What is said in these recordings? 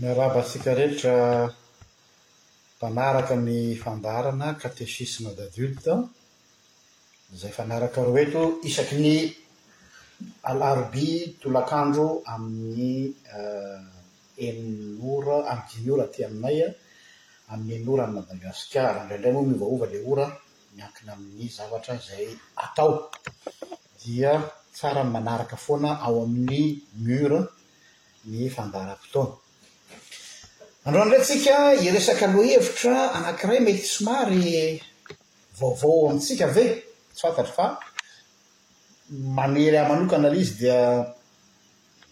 Miarahaba antsika rehetra mpanaraka ny fandaharana Catéchisme d'adultes izay fanaraka roa eto isaky ny alarobia tolakandro amin'ny enina ora amin'ny dimy ora aty aminay amin'ny enina ora any Madagasikara. Indraindray moa miovaova ilay ora miankina amin'ny zavatra izay atao dia tsara ny manaraka foana ao amin'ny mur. ny fandaharam-potoana. Androany indray tsika hiresaka lohahevitra anankiray mety somary vaovao amintsika ve? Tsy fantatro fa manery ahy manokana ilay izy dia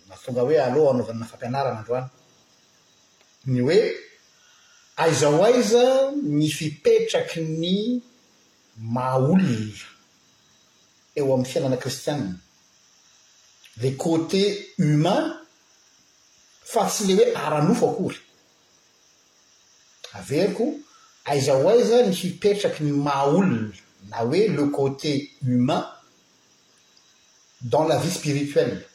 nahatonga hoe aleo hanaovana fampianarana androany. Ny hoe aiza ho aiza ny fipetraky ny maha olona eo amin'ny fiainana kristiana? le côté humain fa tsy le hoe ara-nofo akory. Averiko, aiza ho aiza ny hipetraky ny maha olona na hoe le côté humain dans la vie spirituelle?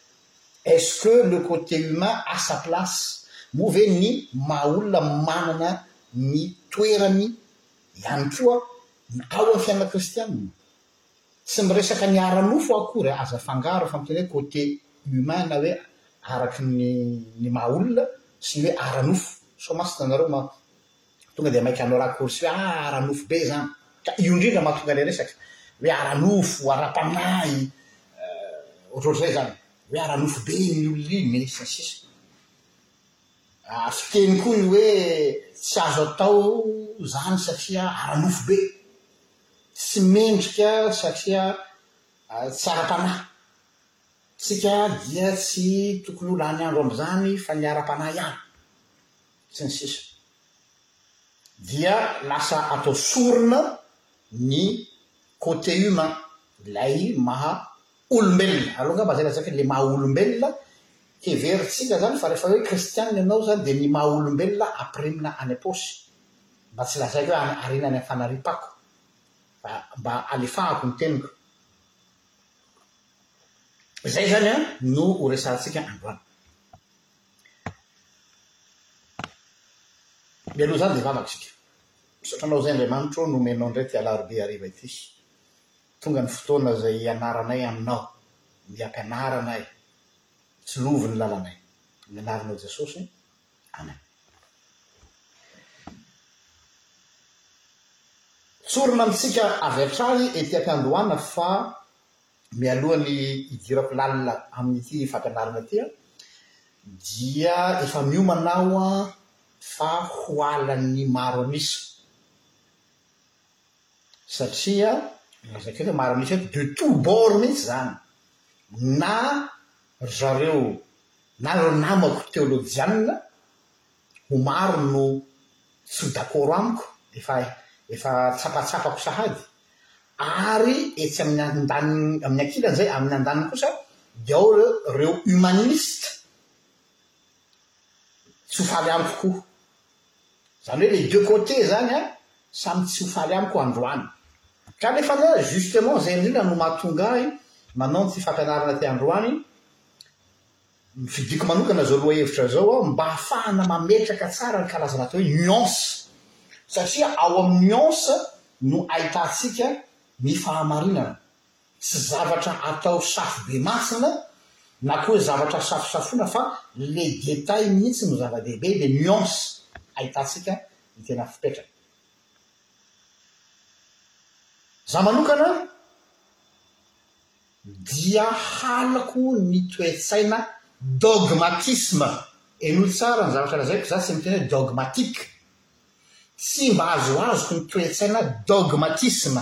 Est-ce que le côté humain a sa place? Moa ve ny maha olona manana ny toerany ihany koa ao amin'ny fiainana kristianina? Tsy miresaka ny ara-nofo aho akory a, aza afangaro fa miteny hoe côté humain na hoe araky ny ny maha olona sy ny hoe ara-nofo. Sao masina anareo ma tonga dia maika hanao raccourci hoe ah ara-nofo be izany. Ka io indrindra mahatonga ilay resaka hoe ara-nofo, ara-panahy, ohatrohatr'izay izany. Hoe ara-nofo be iny olona iny sy ny sisa. Ary fiteny koa ny hoe tsy azo atao izany satria ara-nofo be. Tsy mendrika satria tsy ara-panahy. Isika dia tsy tokony ho lany andro amin'izany fa ny ara-panahy ihany. Sy ny sisa. Dia lasa atao sorona ny côté humain, ilay maha olombelona aloha ngamba zay lazaiko le maha olombelona heverintsika zany fa rehefa hoe kristianina ianao zany de ny maha olombelona apirimina any ampaosy mba tsy lazaiko hoe any arina any fanaripako fa mba alefahako ny teniko zay zany a no ho resahantsika androany mialoha zany de vavaka isika misaotra anao zay andriamanitro nomenao ndray ty alarobia hariva ity Tonga ny fotoana izay hianaranay Aminao, ny ampianarana ahy hitsilovy ny lalanay. Amin'ny anaranao Jesosy, Amen. Tsorina amintsika avy hatrany ety am-piandohana fa mialohan'ny hidirako lalina amin'ity fampianarana ity aho dia efa miomana aho fa hohalan'ny maro an'isa. satria milaza kely hoe maro mihintsy hoe de tous bords mihintsy izany na ry zareo na ireo namako teolojianina ho maro no tsy dakoro amiko efa efa tsapatsapako sahady ary etsy amin'ny andaniny amin'ny ankilany izay amin'ny andaniny kosa dia ao ireo humanistes tsy ho faly amiko koa. Zany hoe les deux côtés zany an, samy tsy ho faly amiko androany. Ka nefa anie justement zay indrindra no mahatonga ahy manao an'ity fampianarana ity androany, ny fidiako manokana zao lohahevitra zao aho mba hahafahana mametraka tsara ny kalazana atao hoe nuance, satria ao amin'ny nuance no ahitantsika ny fahamarinana, Tsy zavatra atao safobe masina na koa hoe zavatra safosafoina fa le détail mihitsy no zava-dehibe, le nuance ahitantsika ny tena fipetrany. Za manokana dia halako ny toe-tsaina dogmatisme, henoy tsara ny zavatra lazaiko, za tsy miteny hoe dogmatique, tsy mba azoazoko ny toe-tsaina dogmatisme,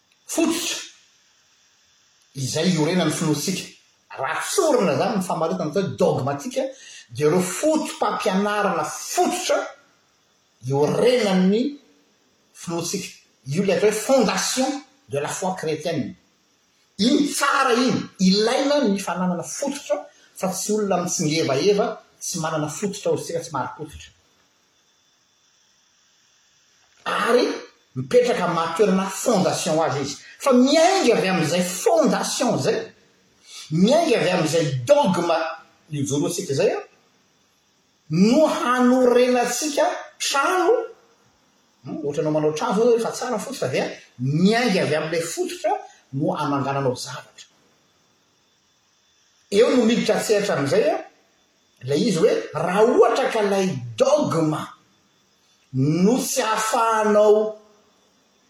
Fototra izay iorenan'ny finoantsika. Raha tsy orina izany ny famaritana atao hoe dogmatika dia ireo foto-pampianarana fototra iorenan'ny finoantsika. Io ilay atao hoe fondation de la foi chrétienne. Iny tsara iny, ilaina ny fananana fototra fa tsy olona mitsingevaheva tsy manana fototra hoy isika tsy marim-pototra. Ary mipetraka maha toerana fondation azy izy. Fa miainga avy amin'izay fondation izay, miainga avy amin'izay dogme ijoroantsika izay no hanorenantsika trano, ohatranao manao trano izao efa tsara fototra dia miainga avy amin'ilay fototra no anangananao zavatra. Eo no miditra an-tsehatra amin'izay Ilay izy hoe raha ohatra ka ilay dogma no tsy ahafahanao,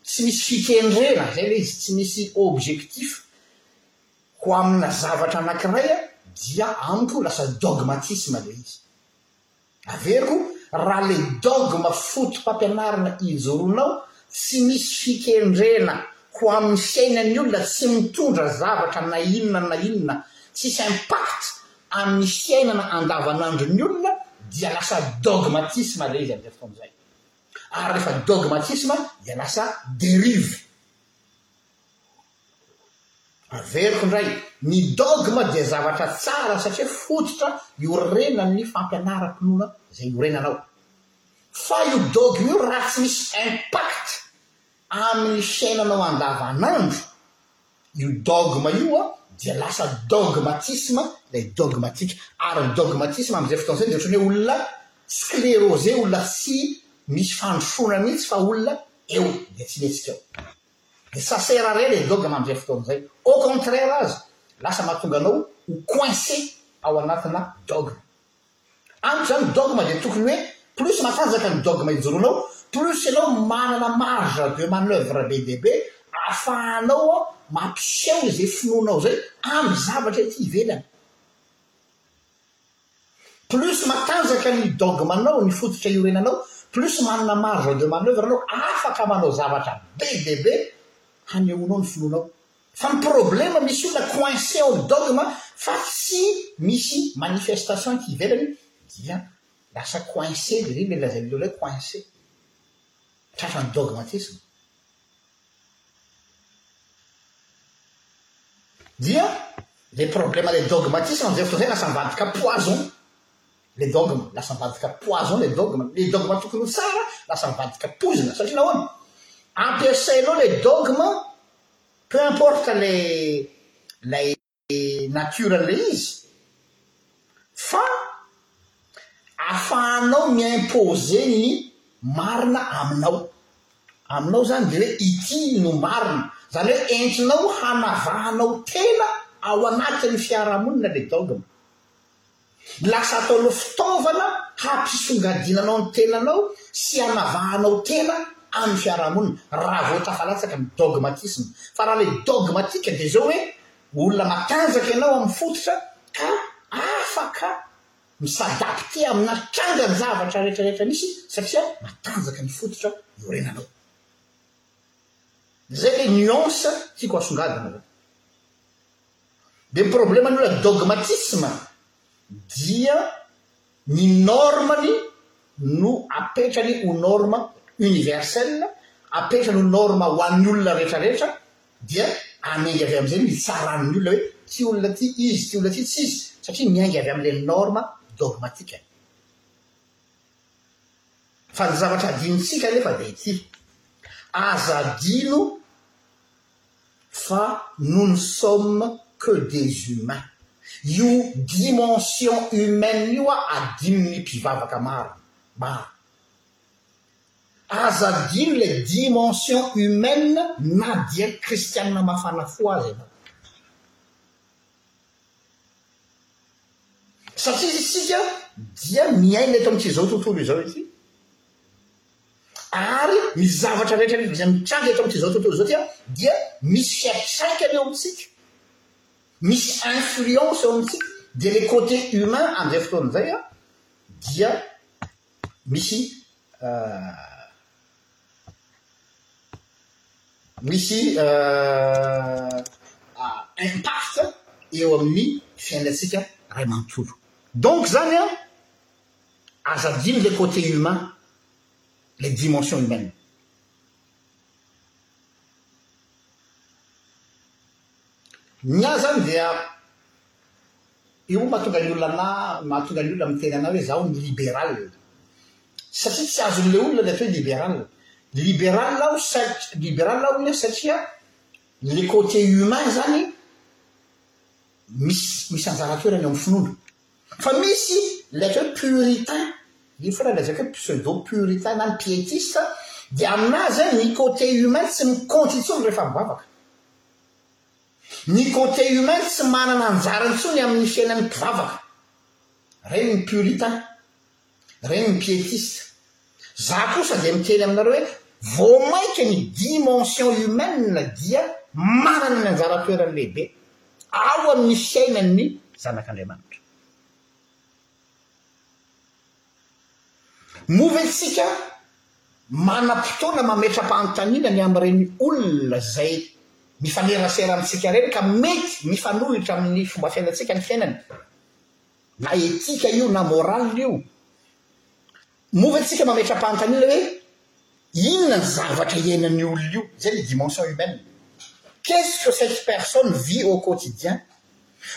tsy misy fikendrena, izay ilay izy, tsy misy objectif ho amina zavatra anankiray dia amiko lasa dogmatisme ilay izy. Averiko, raha ilay dogma foto-pampianarana ijoroanao tsy misy fikendrena ho amin'ny fiainan'ny olona, tsy mitondra zavatra na inona na inona, tsisy impact amin'ny fiainana andavanandron'ny olona dia lasa dogmatisme ilay izy amin'izay fotoana izay. Ary rehefa dogmatisme dia lasa dérive. Averiko indray, ny dogma dia zavatra tsara satria fototra iorenan'ny fampianaram-pinoana izay iorenanao. Fa io dogma io raha tsy misy impact amin'ny fiainanao andavanandro Io dogma io an dia lasa dogmatisme ilay dogmatique ary ny dogmatisme amin'izay fotoana izay dia ohatran'ny hoe olona sclerose olona tsy misy fandrosoana mihitsy fa olona eo dia tsy mihetsika eo dia ça sert à rien ilay dogma amin'izay fotoana izay au contraire aza lasa mahatonga anao ho coincé ao anatina dogma Amiko zany dogme dia tokony hoe plus matanjaka ny dogme ijoroanao plus ianao manana marge de manoeuvre be dia be ahafahanao mampiseho izay finoanao izay amin'ny zavatra ety ivelany. Plus matanjaka ny dogme nao, ny fototra iorenanao, plus manana marge de manoeuvre anao afaka manao zavatra be dia be hanehoanao ny finoanao. Fa ny problème misy olona coincé ao ny dogme fa tsy misy manifestation aty ivelany dia lasa coincé dia zay le lazain'le olona hoe coincé tratran'ny dogmatisme dia le problème le dogmatisme amzay fotoana zay lasa ambadika poison le dogme lasa ambadika poison le dogme le dogme tokony ho tsara lasa ambadika poizina satria nahoana ampiasainao le dogme Peu importe le lay nature an'ilay izy fa afahanao mi imposer ny marina aminao. Aminao zany de hoe ity no marina. Zany hoe entinao hanavahanao tena ao anatin'ny fiarahamonina le dogme. Lasa ataonao fitaovana hampisongadinanao ny tenanao sy hanavahanao tena amin'ny fiarahamonina raha vao tafalatsaka ny dogmatisme. Fa raha ilay dogmatique dia izao hoe olona matanjaka ianao amin'ny fototra ka afaka mi-s'adapter amina trangan-javatra rehetrarehetra misy satria matanjaka ny fototra iorenanao. Izay ilay nuance tiako hasongadina izany. Dia ny probleman'ny olona dogmatisme dia ny norme-ny no apetrany ho norme universel, apetrany ho norme ho an'ny olona rehetra rehetra dia amiainga avy amin'izay no hitsaran'ny olona hoe ty olona ty izy ty olona ty tsy izy satria miainga avy amin'ilay norme dogmatikany. Fa ny zavatra adinontsika anefa dia ity, aza adino fa nous ne sommes que des humains, io dimension humaine io a adinon'ny mpivavaka maro maro, aza adino le dimension humaine na dia kristianina mafana fo aza ianao, satria isika dia miaina eto amin'ity zao tontolo izao ity. Ary ny zavatra rehetra rehetra izay mitranga eto amin'ity izao tontolo izao ity dia misy fiantraikany eo amintsika, misy influence eo amintsika, dia le côté humain amin'izay fotoana izay dia misy misy impact eo amin'ny fiainantsika ray manontolo. Donc izany Aza adino ilay côté humain, ilay dimension humaine. Ny ahy izany dia io mahatonga ny olona na mahatonga ny olona miteny anà hoe izaho ny liberal. Satria tsy azon'ilay olona ilay atao hoe liberal. Liberal aho sat- liberal aho anie satria le côté humain izany misy misy anjara toerany eo amin'ny finoana. Fa misy ilay atao hoe puritain, io farany lazaiko hoe pseudo puritain na ny pietiste dia aminazy an ny cote humain tsy mi compte intsony rehefa mivavaka. Ny cote humain tsy manana anjara intsony amin ny fiainan'ny mpivavaka. Reny ny puritain. Regny ny pietiste. Za kosa zay miteny aminareo hoe vao mainka ny dimension humaine dia manana ny anjara toerany lehibe ao amin'ny fiainan'ny zanak'Andriamanitra. Moa ve tsika manam-potoana mametra-panontaniana ny amin'ireny olona zay mifanerasera amintsika ireny ka mety mifanohitra amin'ny fomba fiainantsika ny fiainany? Na etika io na morale io. Moa ve tsika mametram-panontaniana hoe inona ny zavatra iainan'io olona io? Izay ny dimension humaine. Qu'est-ce que cette personne vit au quotidien?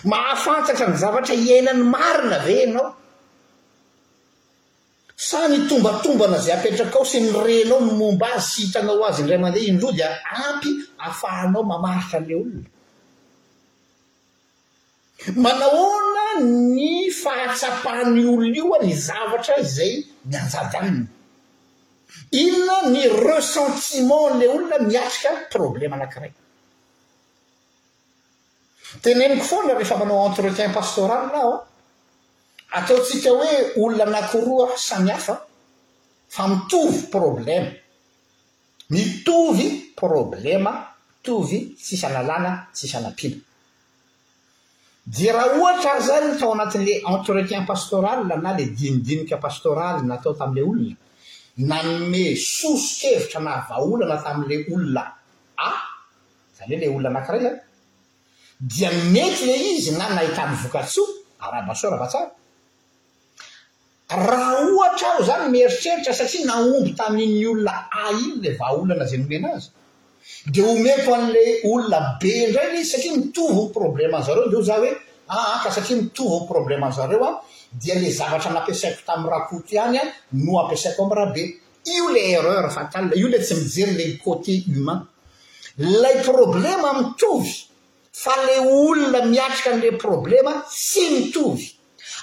Mahafantatra ny zavatra iainany marina ve ianao? Sa ny tombatombana izay apetrakao sy ny renao ny momba azy sy hitanao azy indray mandeha indroa dia ampy afahanao mamaritra an'ilay olona? Manahoana ny fahatsapan'ny olona io ny zavatra izay mianjady aminy? Inona ny ressentiment-n'ilay olona miatrika problème anankiray? Teneniko foana rehefa manao entretien pastoral aho, ataontsika hoe olona anankiroa samihafa fa mitovy problème. Mitovy problema, mitovy tsisy analana, tsisy anampiana. Dia raha ohatra ary zany tao anatin'le entretien pastoral na le dinidinika pastoraly natao tamle olona, nanome soso-kevitra na vahaolana tamle olona A, zany hoe le olona anakiray zany, dia mety le izy na nahitany voka-tsoa, arahaba soa arahaba tsara, Raha ohatra aho izany mieritreritra satria nahomby tamin'iny olona A iny ilay vahaolana izay nomena azy, dia omeko an'ilay olona B indray ilay izy satria mitovy ny problème-n'ny zareo, dia hoy za hoe aa ka satria mitovy ny problème-n'ny zareo an, dia ilay zavatra nampiasaiko tamin'i Rakoto ihany no ampiasaiko amin'i Rabe. Io ilay erreur fatale, io ilay tsy mijery ilay côté humain. Ilay problème mitovy fa ilay olona miatrika an'ilay problème tsy mitovy.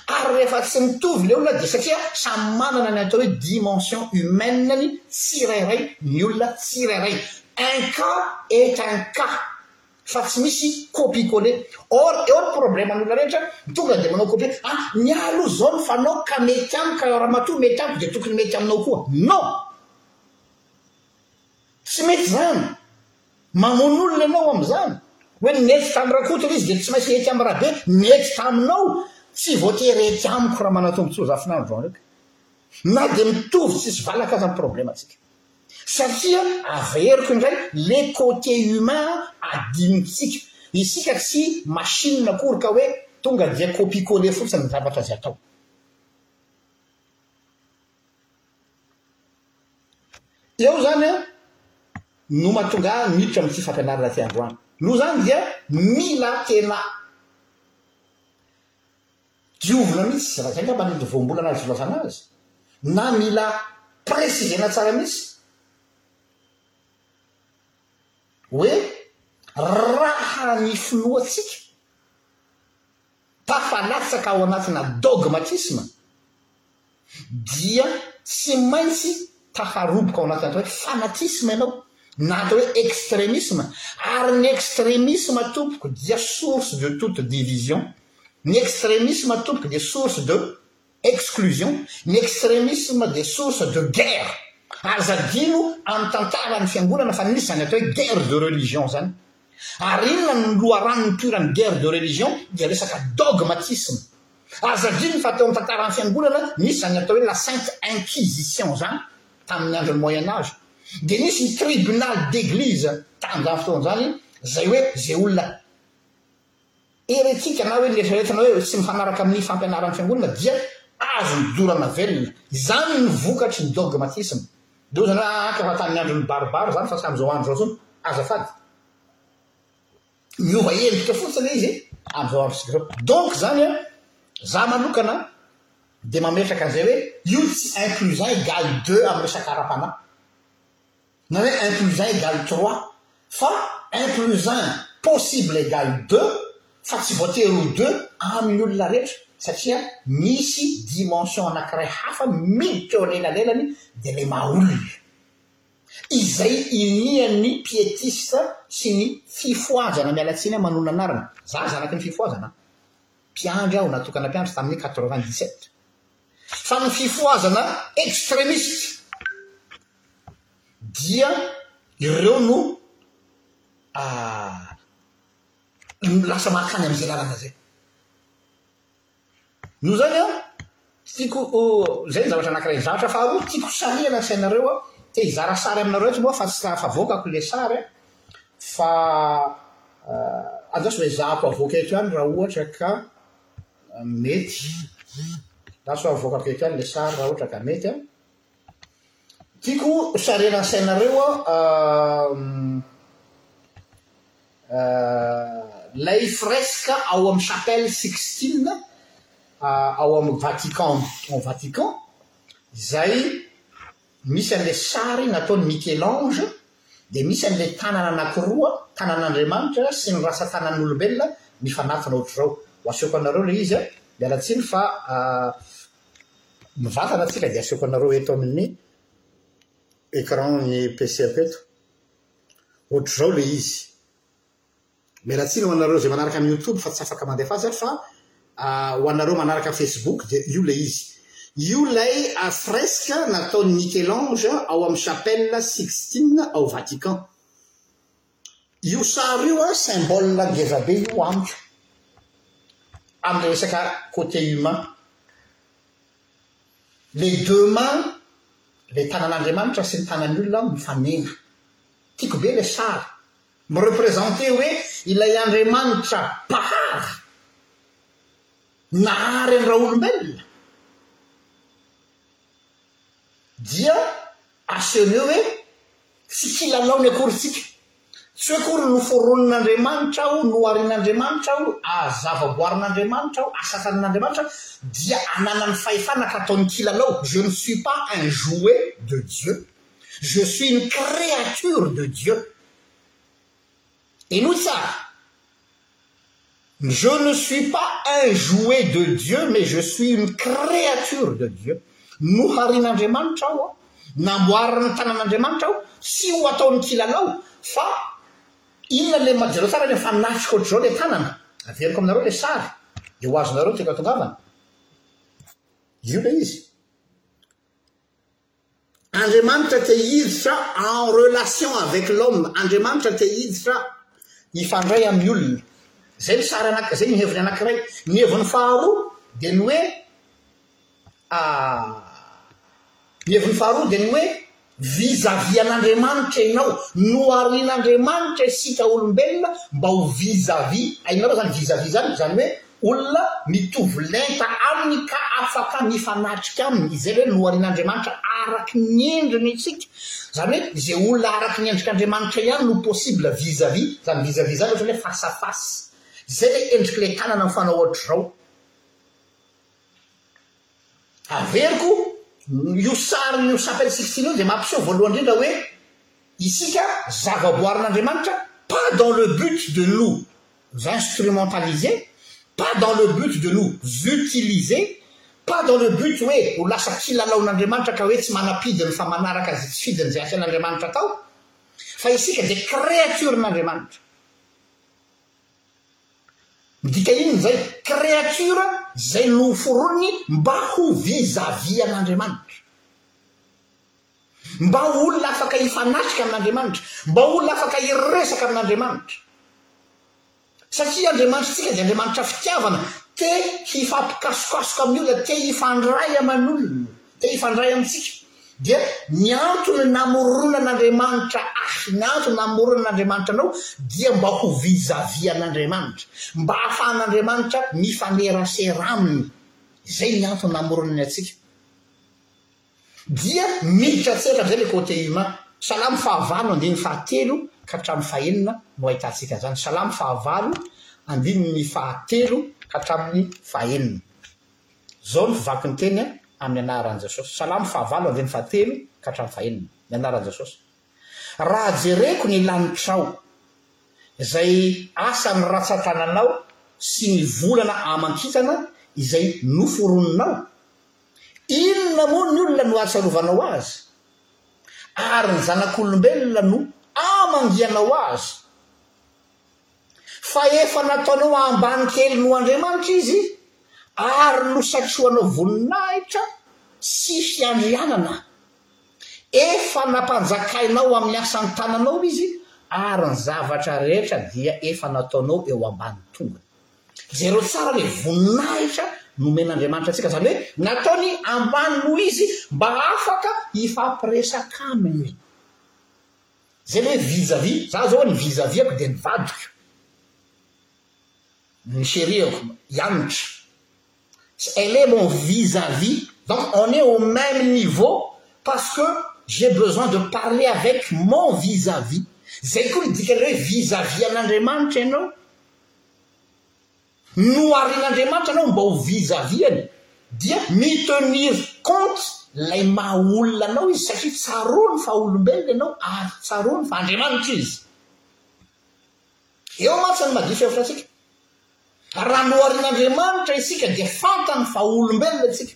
Ary rehefa tsy mitovy le olona dia satria samy manana ny atao hoe dimension humaine-ny tsirairay ny olona tsirairay. Un cas est un cas fa tsy misy copie coller. Or eo ny problème-ny olona rehetra, tonga dia manao copie, ah ny ahy aloha izao no fanaoko ka mety amiko ka ramatoa mety amiko dia tokony mety aminao koa. Non! Tsy mety izany! Mamono olona ianao amin'izany! Hoe nety tamin'i Rakoto ilay izy dia tsy maintsy hety amin'i Rabe, nety taminao, tsy voatery hety amiko Ramanantomontsoa Zafinandro ndraika. Na dia mitovy tsisy valaka aza ny problemantsika. Satria averiko indray le côté humain adinontsika. Isika tsy machine akory ka hoe tonga dia copier coller fotsiny ny zavatra izay atao. Eo izany no mahatonga ahy miditra amin'ity fampianarana ity androany. Noho izany dia mila tena diovina mihitsy izy raha izay angamba no voambolana azo ilazana azy, na mila préciser-na tsara mihitsy hoe raha ny finoantsika, tafalatsaka ao anatina dogmatisme dia tsy maintsy tafaroboka ao anaty atao hoe fanatisme ianao na atao hoe extremisme ary ny extremisme tompoko dia source de toute division, ny extremisme tompoko dia source de Exclusion, Ny extremisme dia source de guerre. Aza adino amin'ny tantaran'ny fiangonana fa nisy izany atao hoe guerre de religion izany. Ary inona no loharano nitoeran'ny guerre de religion dia resaka dogmatisme. Aza adino fa teo amin'ny tantaran'ny fiangonana nisy izany atao hoe la sainte inquisition izany tamin'ny andron'ny moyen age. Dia nisy ny tribunal d'église tamin'izany fotoana izany izay hoe izay olona herentsika na hoe ny eritreretina hoe tsy mifanaraka amin'ny fampianaran'ny fiangonana dia azony dorana velona. Izany no vokatry ny dogmatisme. Dia hoy izany hoe aah ka fa tamin'ny andron'ny baribary izany fa tsy amin'izao andro izao intsony. Azafady. Miova endrika fotsiny ilay izy amin'izao androntsika izao. Donc izany an, za manokana dia mametraka an'izay hoe io tsy inclusion egal de amin'ny resaka ara-panahy. Na hoe un plus un égale trois fa un plus un possible égale deux fa tsy voatery ho deux amin'ny olona rehetra satria misy dimension anankiray hafa miditra eo anelanelan'ny dia ilay maha olona. Izay inian'ny pietiste sy ny fifohazana miala tsiny aho manonona anarana, za zanaky ny fifohazana an! mpiandry aho natokana mpiandry tamin'ny quatre-vingt-dix-sept fa ny fifohazana extremiste, dia ireo no lasa mankany amin'izay lalana izay. Noho izany an, tiako izay ny zavatra anankiray. Ny zavatra faharoa tiako hosarihana ny sainareo an, te hizara sary aminareo eto moa fa tsy tafavoakako ilay sary an, fa andraso ezahako avoaka eto ihany raha ohatra ka mety, andraso avoakako eto ihany ilay sary raha ohatra ka mety an. Tiako ho sarera an-sainareo ilay fresque ao amin'ny Chapelle Sixtine ao amin'ny Vatican en Vatican izay misy an'ilay sary nataon'i Michel-Ange dia misy an'ilay tanana anankiroa, tanan'Andriamanitra sy ny ratsan-tanan'olombelona mifanatona ohatr'izao. Ho asehoko anareo ilay izy an! Miala tsiny fa Mivantana tsika dia asehoko anareo eto amin'ny écran ny PC-ko eto. Ohatr'izao ilay izy. Miala tsiny ho anareo izay manaraka amin'ny youtube fa tsy afaka mandefa azy aho fa ho anareo manaraka facebook dia io ilay izy. Io ilay fresque nataon'i Michel-Ange ao amin'ny chapelle Sixtine ao Vatican. Io sary io an symbole ngeza be io amiko aminy resaka côté humain. Le deux mains le tanan'Andriamanitra sy ny tanan'ny olona mifanena. Tiako be le sary. Mi representer hoe ilay Andriamanitra Mpahary nahary ny raolombelona. Dia asehon'eo hoe tsy kilalaony akory tsika. Tsy hoe akory noforonin'Andriamanitra aho, noharin'Andriamanitra aho, azavaboarin'Andriamanitra aho, asakanin'Andriamanitra aho, dia ananany fahefana ka ataony kilalao, je ne suis pas un jouet de Dieu, je suis une créature de Dieu. Inoa tsara, je ne suis pas un jouet de Dieu mais je suis une créature de Dieu, noharin'Andriamanitra aho, namboarin'ny tanan'Andriamanitra aho, tsy ho ataony kilalao fa inona le ma jereo tsara le fa natrika ohatr'izao le tanana, averiko aminareo le sary de ho azonareo teto atongavana, io le izy. Andriamanitra te hiditra en relation avec l'homme, Andriamanitra te hiditra hifandray amin'ny olona. Izay ny sary anaky, izay ny heviny anankiray. Ny heviny faharoa dia ny hoe ny heviny faharoa dia ny hoe vis à vis an'Andriamanitra ianao, noharian'Andriamanitra isika olombelona mba ho vis à vis, hainareo izany vis à vis izany? Izany hoe Olona mitovy lenta aminy ka afaka mifanatrika aminy, izay hoe loharian'Andriamanitra araky ny endriny isika, izany hoe izay olona araky ny endrik'Andriamanitra ihany no possible vis à vis, izany vis à vis izany ohatrany hoe face à face, izay ilay endrik'ilay tanana mifanao ohatr'izao. Averiko, io sarin'io Chapelle Sixtine io dia mampiseho voalohany indrindra hoe isika zavaboarin'Andriamanitra pas dans le but de nous instrumentaliser, pas dans le but de nous utiliser, pas dans le but hoe ho lasa kilalaon'Andriamanitra ka hoe tsy manam-pidiny fa manaraka izay tsy fidiny izay asain'Andriamanitra atao, fa isika dia créaturen'Andriamanitra. Midika inona izay? Créature izay noforoniny mba ho vis à vis an'Andriamanitra. Mba ho olona afaka hifanatrika amin'Andriamanitra. Mba ho olona afaka hiresaka amin'Andriamanitra. Satria Andriamanitritsika dia Andriamanitra fitiavana, te hifampikasokasoka amin'ny olona, te hifandray aman'olona. Te hifandray amintsika. Dia ny antony namoronan'Andriamanitra ahy, ny antony namoronan'Andriamanitra anao dia mba ho vis à vis an'Andriamanitra, mba hahafahan'Andriamanitra mifanerasera aminy. Izay ny antony namoronany antsika. Dia miditra an-tsehatra amin'izay ilay côté humain. Salamo fahavalo andininy fahatelo ka hatramin'ny fahenina no ahitantsika an'izany. Salamo fahavalo andininy fahatelo ka hatramin'ny fahenina. Izao no vaky ny teny amin'ny anaran'i Jesosy, Salamo fahavalo andininy fahatelo ka hatramin'ny fahenina, ny anaran'i Jesosy. Raha jereko ny lanitrao, izay asan'ny ratsan-tananao sy ny volana aman-kintana izay noforoninao, inona moa ny olona no ahatsiarovanao azy? Ary ny zanak'olombelona no amangianao azy? Fa efa nataonao ambany kely noho Andriamanitra izy ary nosatrohanao voninahitra sy fiandrianana. Efa nampanjakainao amin'ny asan'ny tananao izy ary ny zavatra rehetra dia efa nataonao eo ambany tongony. Jereo tsara ilay voninahitra nomen'Andriamanitra antsika, izany hoe nataony ambany noho izy mba afaka hifampiresaka aminy. Zay le hoe vis à vis, za zao ny vis à visako dia ny vadiko, ny cherieko, i Hanitra, elle est mon vis à vis, donc on est au meme niveau parce que j'ai besoin de parler avec mon vis à vis, zay koa ny dikan'ilay hoe vis à vis an'Andriamanitra ianao. Noharian'Andriamanitra anao mba ho vizaviany dia mi-tenir compte lay maha olona anao izy satria tsaroany fa olombelona ianao ary tsaroany fa Andriamanitra izy. Eo mantsy ny madio fihevitra antsika. Raha noharian'Andriamanitra isika dia fantany fa olombelona isika.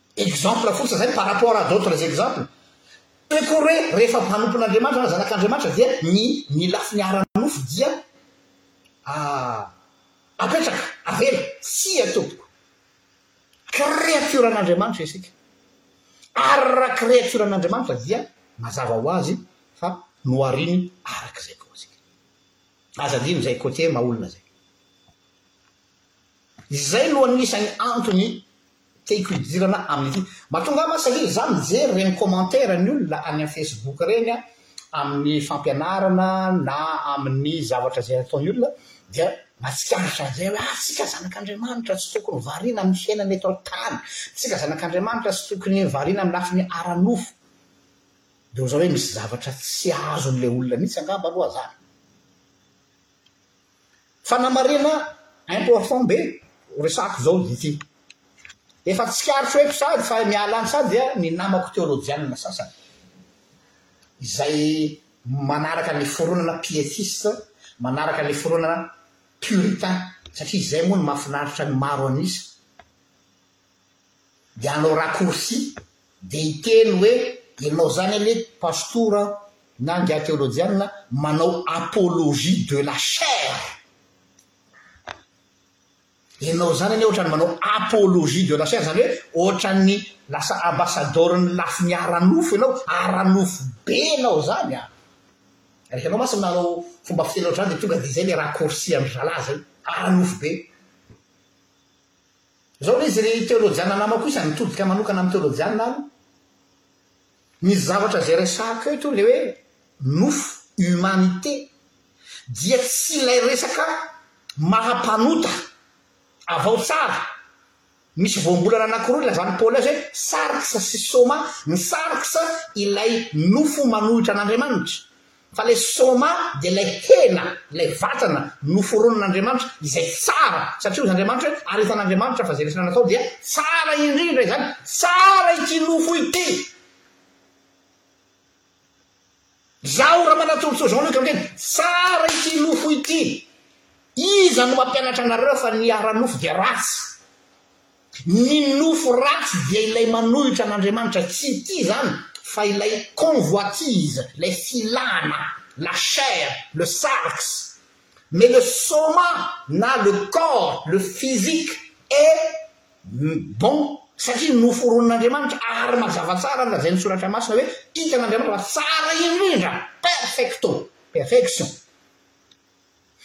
Exemple fotsiny zay par rapport à d'autres exemples. Tsy akory hoe rehefa mpanompon'Andriamanitra na zanak'Andriamanitra dia ny ny lafiny ara-nofo dia apetraka, avela. Tsia tompoko. Kreatioran'Andriamanitra isika. Ary raha kreatioran'Andriamanitra dia mazava ho azy fa nohariny arak'izay koa isika. Aza adino izay côté maha olona izay. Izay no anisany antony tiako hidirana amin'ity. Mahatonga ahy mantsy satria za mijery ireny commentaire ny olona any amin'ny Facebook ireny a, amin'ny fampianarana na amin'ny zavatra izay ataon'ny olona dia mahatsikaritra an'izay hoe ah tsika zanak'Andriamanitra tsy tokony variana amin'ny fiainana eto an-tany, tsika zanak'Andriamanitra tsy tokony variana amin'ny lafiny ara-nofo. Dia ohatr'izao hoe misy zavatra tsy azon'ilay olona mihitsy angamba aloha zany. Fanamarihana important be resahako izao ity. Efa tsikaritro eto sahady fa miala any sahady ny namako teolojianina sasany izay manaraka ny fironana pietiste, manaraka ny fironana puritain satria izay moa no mahafinaritra ny maro an'isa. dia hanao raccourci dia hiteny hoe ianao izany anie pastora na angaha teolojianina manao apologie de la chair, ianao izany anie ohatran'ny manao apologie de la chair izany hoe ohatran'ny lasa ambasadaoron'ny lafiny ara-nofo ianao, ara-nofo be ianao izany an! Raha ianao mantsy manao fomba fiteny ohatr'izany dia tonga dia izay ilay raccourci an-dry zalahy izay, ara-nofo be. Izao ve izy ry teolojiana namako isan nitodika manokana amin'ny teolojiana aloha? Ny zavatra izay resahako eto ilay hoe nofo, humanité, dia tsy ilay resaka maha mpanota. Avao tsara, misy voambolana anankiroa ilazan'i Paoly azy hoe sarx sy soma, ny sarx ilay nofo manohitra an'Andriamanitra, Fa ilay Soma dia ilay hena, ilay vatana noforonin'Andriamanitra izay tsara, satria hoy Andriamanitra hoe, Ary efa an'Andriamanitra fa izay rehetra natao dia tsara indrindra, izany tsara ity nofo ity. Izaho raha manatolotsoa izao anareo ankehitriny, tsara ity nofo ity. Iza no mampianatra anareo fa ny ara-nofo dia ratsy? Ny nofo ratsy dia ilay manohitra an'Andriamanitra, tsy ity izany, fa ilay convoitise, ilay filana, la chair, le sarx. Mais le soma na le corps, le physique est bon satria noforonin'Andriamanitra ary mazava tsara ny lazain'ny Soratra Masina hoe hitan'Andriamanitra fa tsara indrindra, perfecto, perfection.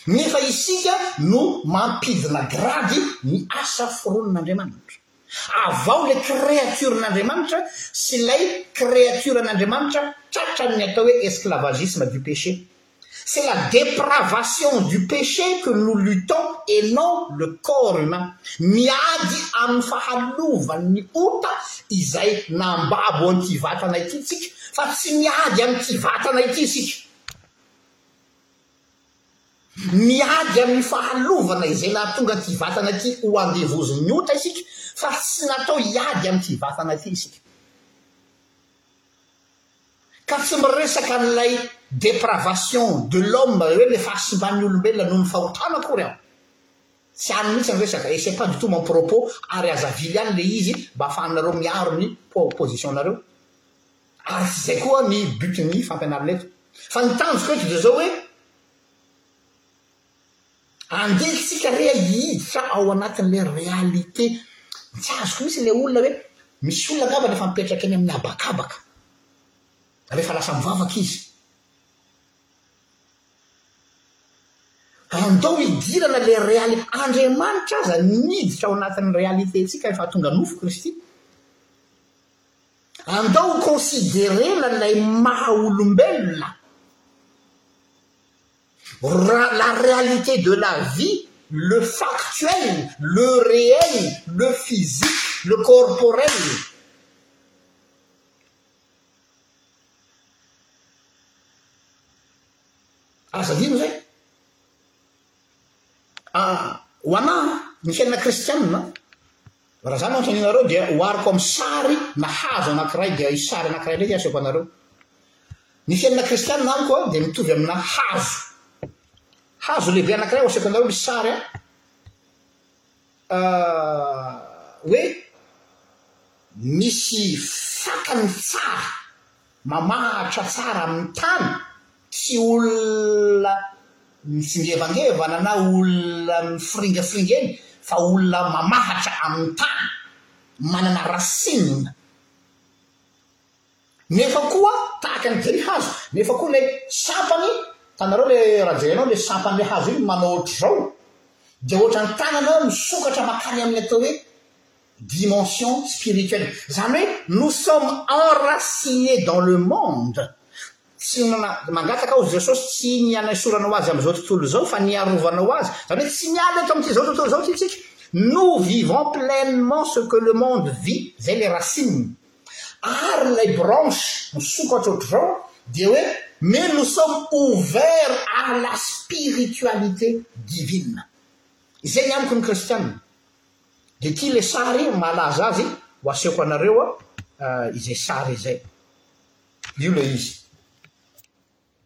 nefa isika no mampidina grady ny asa foronin'Andriamanitra. Avao ilay créaturen'Andriamanitra sy ilay créaturen'Andriamanitra tratran'ny atao hoe esclavagisme du péché. C'est la dépravation du péché que nous luttons et non le corps humain. Miady amin'ny fahalovan'ny ota izay nambabo an'ity vatana ity isika fa tsy miady amin'ity vatana ity isika. Miady amin'ny fahalovana izay nahatonga an'ity vatana ity ho andevozin'ny ota isika fa tsy natao hiady amin'ity vatana ity isika. Ka tsy miresaka an'ilay depravation de l'homme hoe le fahasimban'ny olombelona noho ny fahotrana akory aho. Tsy any mihitsy ny resaka et c'est pas du tout mon propos ary aza avily any le izy mba afahanareo miaro ny position-nareo. Ary tsy izay koa ny but ny fampianarana eto. Fa ny tanjoko eto dia izao hoe, andeha tsika re hiditra ao anatin'ilay réalité. Tsy azoko mihitsy ilay olona hoe, misy olona angamba rehefa mipetraka eny amin'ny habakabaka, rehefa lasa mivavaka izy, andao hidirana ilay réalité, Andriamanitra aza niditra ao anatin'ny réalité-tsika rehefa tonga nofo Kristy. Andao ho considerena ilay maha olombelona, la réalité de la vie, le factuel, le réel, le physique, le corporel. Aza adino izay. Ah, ho anà, ny fiainana kristianina, Raha za no anontania anareo dia ohariko amin'ny sary na hazo anankiray dia hisy sary anankiray ndraiky asehoko anareo. Ny fiainana kristianina amiko dia mitovy amina hazo. Hazo lehibe anankiray ho asehoko anareo misy sary a. Hoe misy fakany tsara mamahatra tsara amin'ny tany. Tsy olona mitsingevangevana na olona miforingafringa eny fa olona mamahatra amin'ny tany, manana racine. Nefa koa tahaka ny gris hazo, nefa koa ilay sampany, hitanareo ilay raha jerenao ilay sampan'ilay hazo iny manao ohatr'izao dia ohatran'ny tanana misokatra makany amin'ny atao hoe dimension spirituelle zany hoe nous sommes enracinés dans le monde tsy nana mangataka aho Jesosy tsy ny hanaisorana ho azy amin'izao tontolo izao fa ny hiarovana ho azy zany hoe tsy miala eto amin'ity zao tontolo zao ty tsika nous vivons pleinement ce que le monde vit zay le racine ary lay branche misokatra ohatr'izao dia hoe mais nous sommes ouverts à la spiritualité divine izay ny amiko ny kristianina De ity le sary malaza azy ho asehoko anareo a izay sary izay. Io le izy.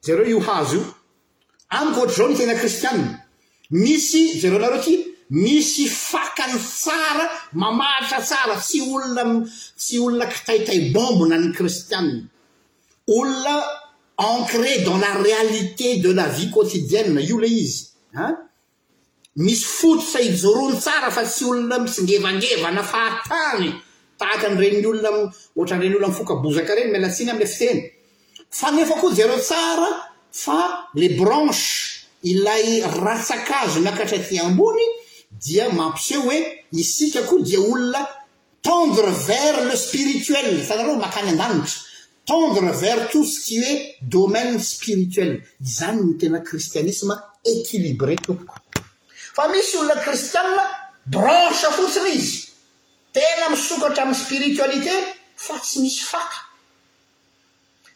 Jereo io hazo io. Amiko ohatr'izao ny tena kristianina. Misy, jereo nareo ity, misy fakany tsara, mamaritra tsara, tsy olona tsy olona kitaitay bombona ny kristianina. Olona ancré dans la réalité de la vie quotidienne, io le izy a. Misy fototra ijoroany tsara fa tsy olona mitsingevangevana fahatany tahaka an'ireny olona ohatran'ireny olona mifoka bozaka ireny, miala tsiny amin'ilay fiteny. Fa nefa koa jereo tsara fa les branches, ilay ratsa-kazo miakatra aty ambony dia mampiseho hoe isika koa dia olona Tendre vers le spirituel, hitanareo makany andanitra, tendre vers tout ce qui est domaine spirituel, izany no tena kristianisma equilibré tompoko. Fa misy olona kristiana branche fotsiny izy, tena misokatra amin'ny spiritualité fa tsy misy faka.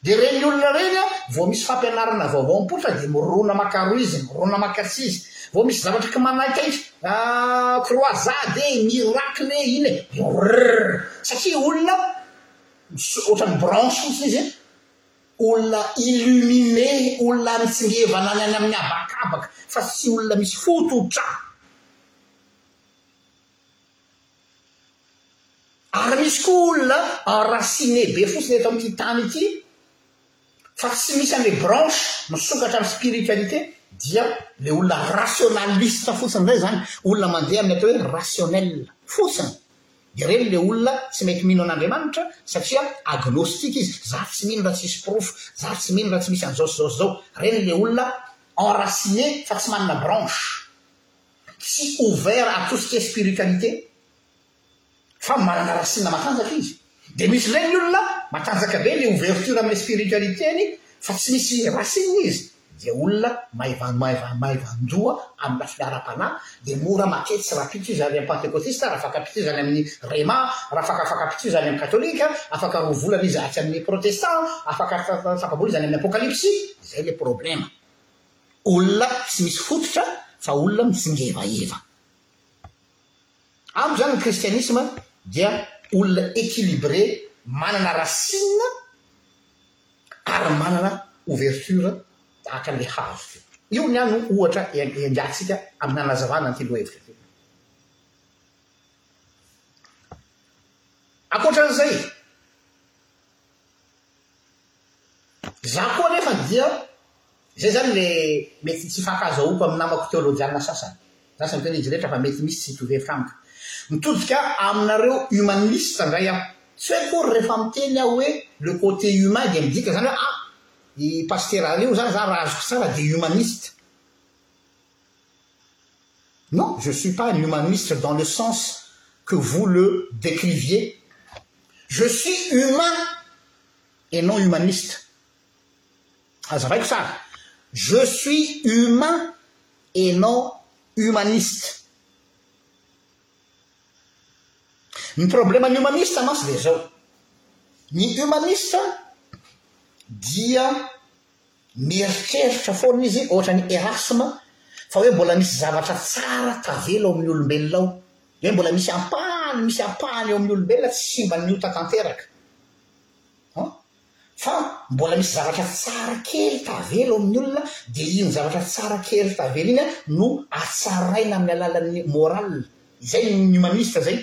Dia ireny olona ireny an, vao misy fampianarana vaovao mipoitra dia mirona makaroizy, mirona makatsizy. Vao misy zavatra ka manaitaitra, ah, croisade e, miracle e, iny e, dia rrrr. Satria olona, ohatran'ny branche fotsiny izy, olona illuminé, olona nitsingevana any amin'ny habakabaka, fa tsy olona misy fototra. Ary misy koa olona enraciner be fotsiny eto amin'ity tany ity fa tsy misy an'ilay branche misokatra amin'ny spiritualité dia ilay olona rationaliste fotsiny indray izany, olona mandeha amin'ny atao hoe rationnel fotsiny. Dia ireny ilay olona tsy mety mino an'Andriamanitra satria agnostique izy, za tsy mino raha tsy misy porofo, za tsy mino raha tsy misy an'izao sy izao sy izao. Ireny ilay olona enraciner fa tsy manana branche. Tsy ouvert à tout ce qui est spiritualité fa manana racine matanjaka izy. Dia misy indray ny olona matanjaka be ny ouverture amin'ny spiritualité-ny fa tsy misy racine izy dia olona maivan-doha amin'ny lafiny ara-panahy dia mora matety sy rapitso izy ary amin'ny pantekotista ary afaka pitso izy any amin'ny rhema ary afaka afaka pitso izy any amin'ny katolika, afaka roa volana izy atsy amin'ny protestant, afaka tapa-bola izy any amin'ny apokalipsy, izay ilay problema. Olona tsy misy fototra fa olona mitsingevaheva. Amiko izany ny kristianisma dia olona equilibré manana racine ary manana ouverture tahaka an'ilay hazo ity. Io ny ahy no ohatra iangatsika amin'ny hanazavana an'ity lohahevitra ity. Ankoatra an'izay. Izaho koa anefa dia, izay izany ilay mety tsy ifankahazahoako amin'ny namako teolojiana sasany, izaho tsy miteny izy rehetra fa mety misy tsy hitovy hevitra amiko, mitodika aminareo humanistes indray aho, tsy hoe akory rehefa miteny aho hoe le côté humain dia midika izany hoe ah, i Pasitera Aleo izany izaho raha azoko tsara dia humaniste. non je suis pas un humaniste dans le sens que vous le décriviez je suis humain et non humaniste ah, ça je suis humain et non humaniste n problèmehmi e h dia Mieritreritra foana izy, ohatran'i Erasme, fa hoe mbola misy zavatra tsara tavela ao amin'ny olombelona ao, hoe mbola misy ampahany, misy ampahany ao amin'ny olombelona tsy simban'ny ota tanteraka. An? Fa mbola misy zavatra tsara kely tavela ao amin'ny olona, dia iny zavatra tsara kely tavela iny no hatsaraina amin'ny alalan'ny morale. Izay ny humaniste izay.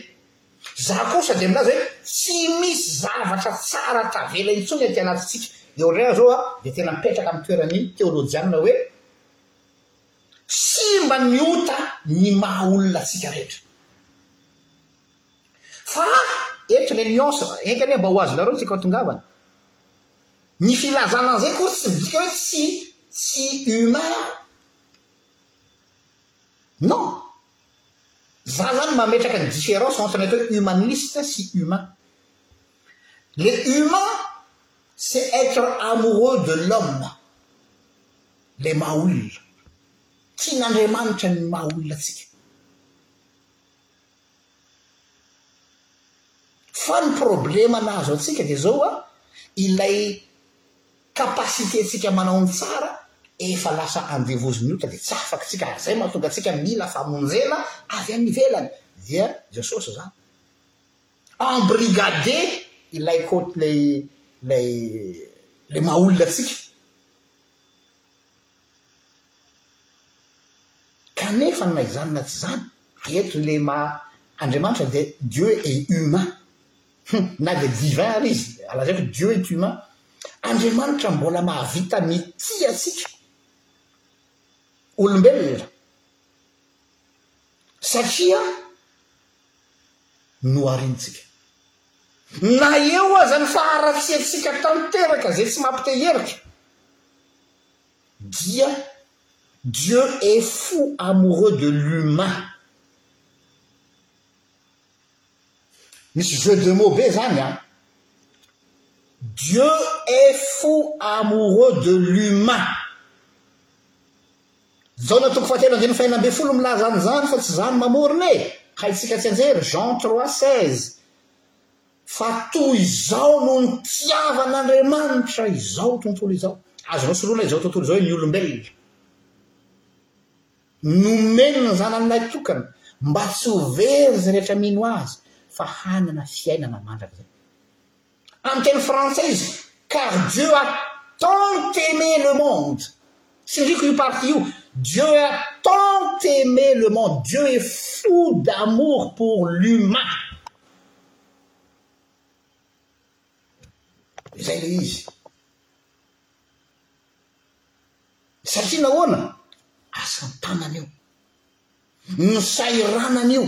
Za kosa dia milaza hoe tsy misy zavatra tsara tavela intsony aty anatintsika. Dia ohatran'ny ahy zao a, dia tena mipetraka amin'ny toeran'ny teolojianina hoe simba ny ota ny maha olona antsika rehetra. Fa eto le nuance, enga anie mba ho azonareo ity kaotongavana. Ny filazana an'izay koa tsy midika hoe tsy tsy humain aho. Non. Za zany mametraka ny différence entre ny atao hoe humaniste sy humain. Le humain c'est être amoureux de l'homme, le maha olona. Tian'Andriamanitra ny maha olona antsika. Fa ny problème nahazo antsika dia zao a, ilay Capacité tsika manao ny tsara efa lasa andevozy ny ota dia tsy afaka tsika ary zay mahatonga tsika mila famonjena avy any ivelany dia Jesosy zany embrigade ilay cote lay lay lay maha olona tsika kanefa na izany na tsy izany dia eto ilay maha Andriamanitra dia Dieu est humain Hum na dia divin ary izy dia lazaiko Dieu est humain, Andriamanitra mbola mahavita mitia antsika olombelona satria noharintsika. Na eo aza ny faharatsiantsika tanteraka izay tsy mampite hierika dia Dieu est fou amoureux de l'humain. Misy jeu de mot be zany an! Dieu est fou amoureux de l'humain! Jaona toko fahatelo andininy fahenina ambin'ny folo milaza an'izany fa tsy izany mamorona e! Haintsika tsianjery Jean trois seize fa toy izao no nitiavan'Andriamanitra izao tontolo izao. Azonao soloina izao tontolo izao ny olombelona. Nomeny ny Zananilahy tokana mba tsy ho very izay rehetra mino Azy fa hanana fiainana mandrakizay. Amin'ny teny frantsay izy, Car Dieu a tant aimé le monde. Tsindriako io partie io, Dieu a tant aimé le monde, Dieu est fou d'amour pour l'humain. Izay ilay izy. Satria nahoana? Asan-tanana io. Nosahiranany io.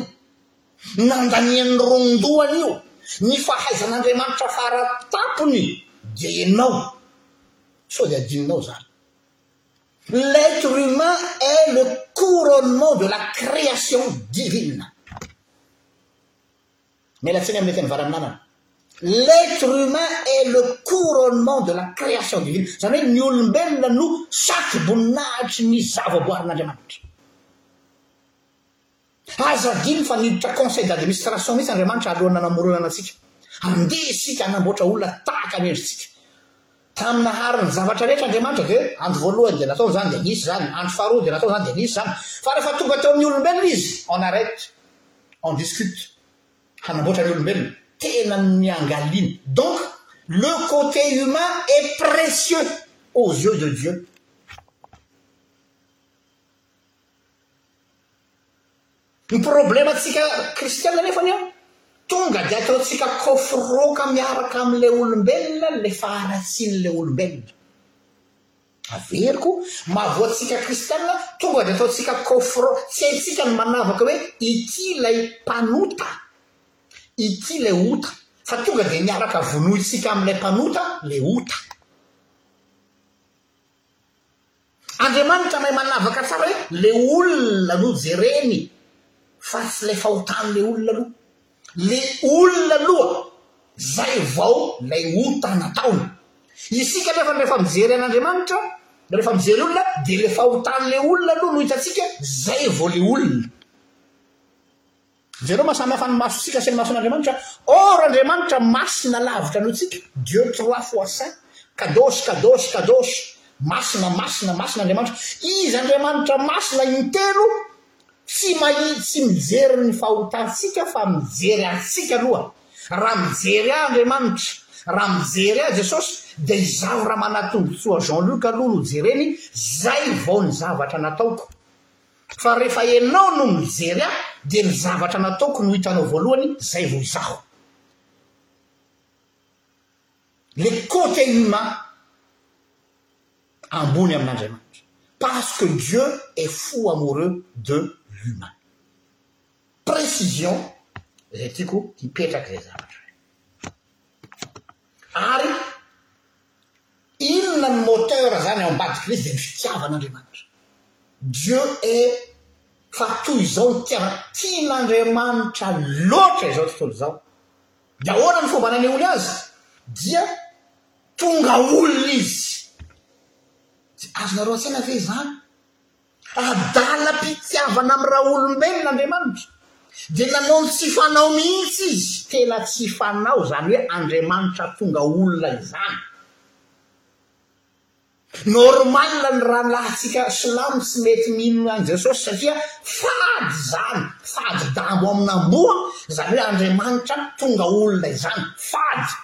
Nandaniany ny ron-dohany io. Ny fahaizan'Andriamanitra fara tampony dia ianao. Sao dia adinonao izany? L'être humain est le couronnement de la création divine. Miala tsiny amin'ny teny varaminanana. L'etre humain est le couronnement de la création divine, izany hoe ny olombelona no satroboninahitry ny zavaboarin'Andriamanitra. Aza adino fa niditra conseil d'administration mihitsy Andriamanitra alohan'ny nanamoronana antsika. Andeha isika hanamboatra olona tahaka ny endritsika. Tamin'ny naharin'ny zavatra rehetra Andriamanitra dia andro voalohany dia nataony izany dia nisy izany, andro faharoa dia nataony izany dia nisy izany. Fa rehefa tonga teo amin'ny olombelona izy, on arrête, on discute, hanamboatra ny olombelona, tena niangaliana. Donc, le côté humain est précieux aux yeux de Dieu. Ny problema tsika kristiana nefany an, tonga dia ataontsika kofroka miaraka amin'ilay olombelona ilay faharatsian'ilay olombelona. Averiko, mahavoatsika kristiana, tonga dia ataontsika kofro, tsy haintsika ny manavaka hoe ity ilay mpanota, ity ilay ota, fa tonga dia miaraka vonointsika amin'ilay mpanota ilay ota. Andriamanitra mahay manavaka tsara hoe le olona no jereny fa tsy le fahotany le olona aloha. Le olona aloha zay vao lay ota nataony. Isika nefa refa mijery an'Andriamanitra, refa mijery olona de le fahotany le olona aloha no hitantsika zay vao le olona. Jereo maha samihafa ny masontsika sy ny mason'Andriamanitra, oh r'Andriamanitra masina lavitra noho tsika, Dieu trois fois saint, kadosh kadosh kadosh, masina masina masina Andriamanitra, izy Andriamanitra masina intelo tsy mahi tsy mijery ny fahotantsika fa mijery antsika aloha, raha mijery ahy Andriamanitra, raha mijery ahy Jesosy dia izaho Ramanatongotsoa Jean Luc aloha no jereny zay vao ny zavatra nataoko. Fa rehefa enao no mijery ahy dia ny zavatra nataoko no hitanao voalohany zay vo izaho. Le cote humain ambony amin'Andriamanitra parce que Dieu est fou amoureux de l'humain. Précision zay tiako hipetraka zay zavatra zay. Ary inona ny moteur zany ao ambadik'i Kristy dia ny fitiavana Andriamanitra. Dieu est fa toy izao ny tiavana, tian'Andriamanitra loatra izao tontolo izao. Dia ahoana ny fomba nanehoany azy? Dia tonga olona izy. Azonareo an-tsaina ve izany? Adalam-pitiavana amin'ny raolombelona Andriamanitra, dia nanao ny tsy fanao mihitsy Izy, tena tsy fanao, izany hoe Andriamanitra tonga olona izany. Normal ny rahalahintsika silamo tsy mety mino an'i Jesosy satria fady izany, fady dabo amin'amboa, izany hoe Andriamanitra tonga olona izany, fady.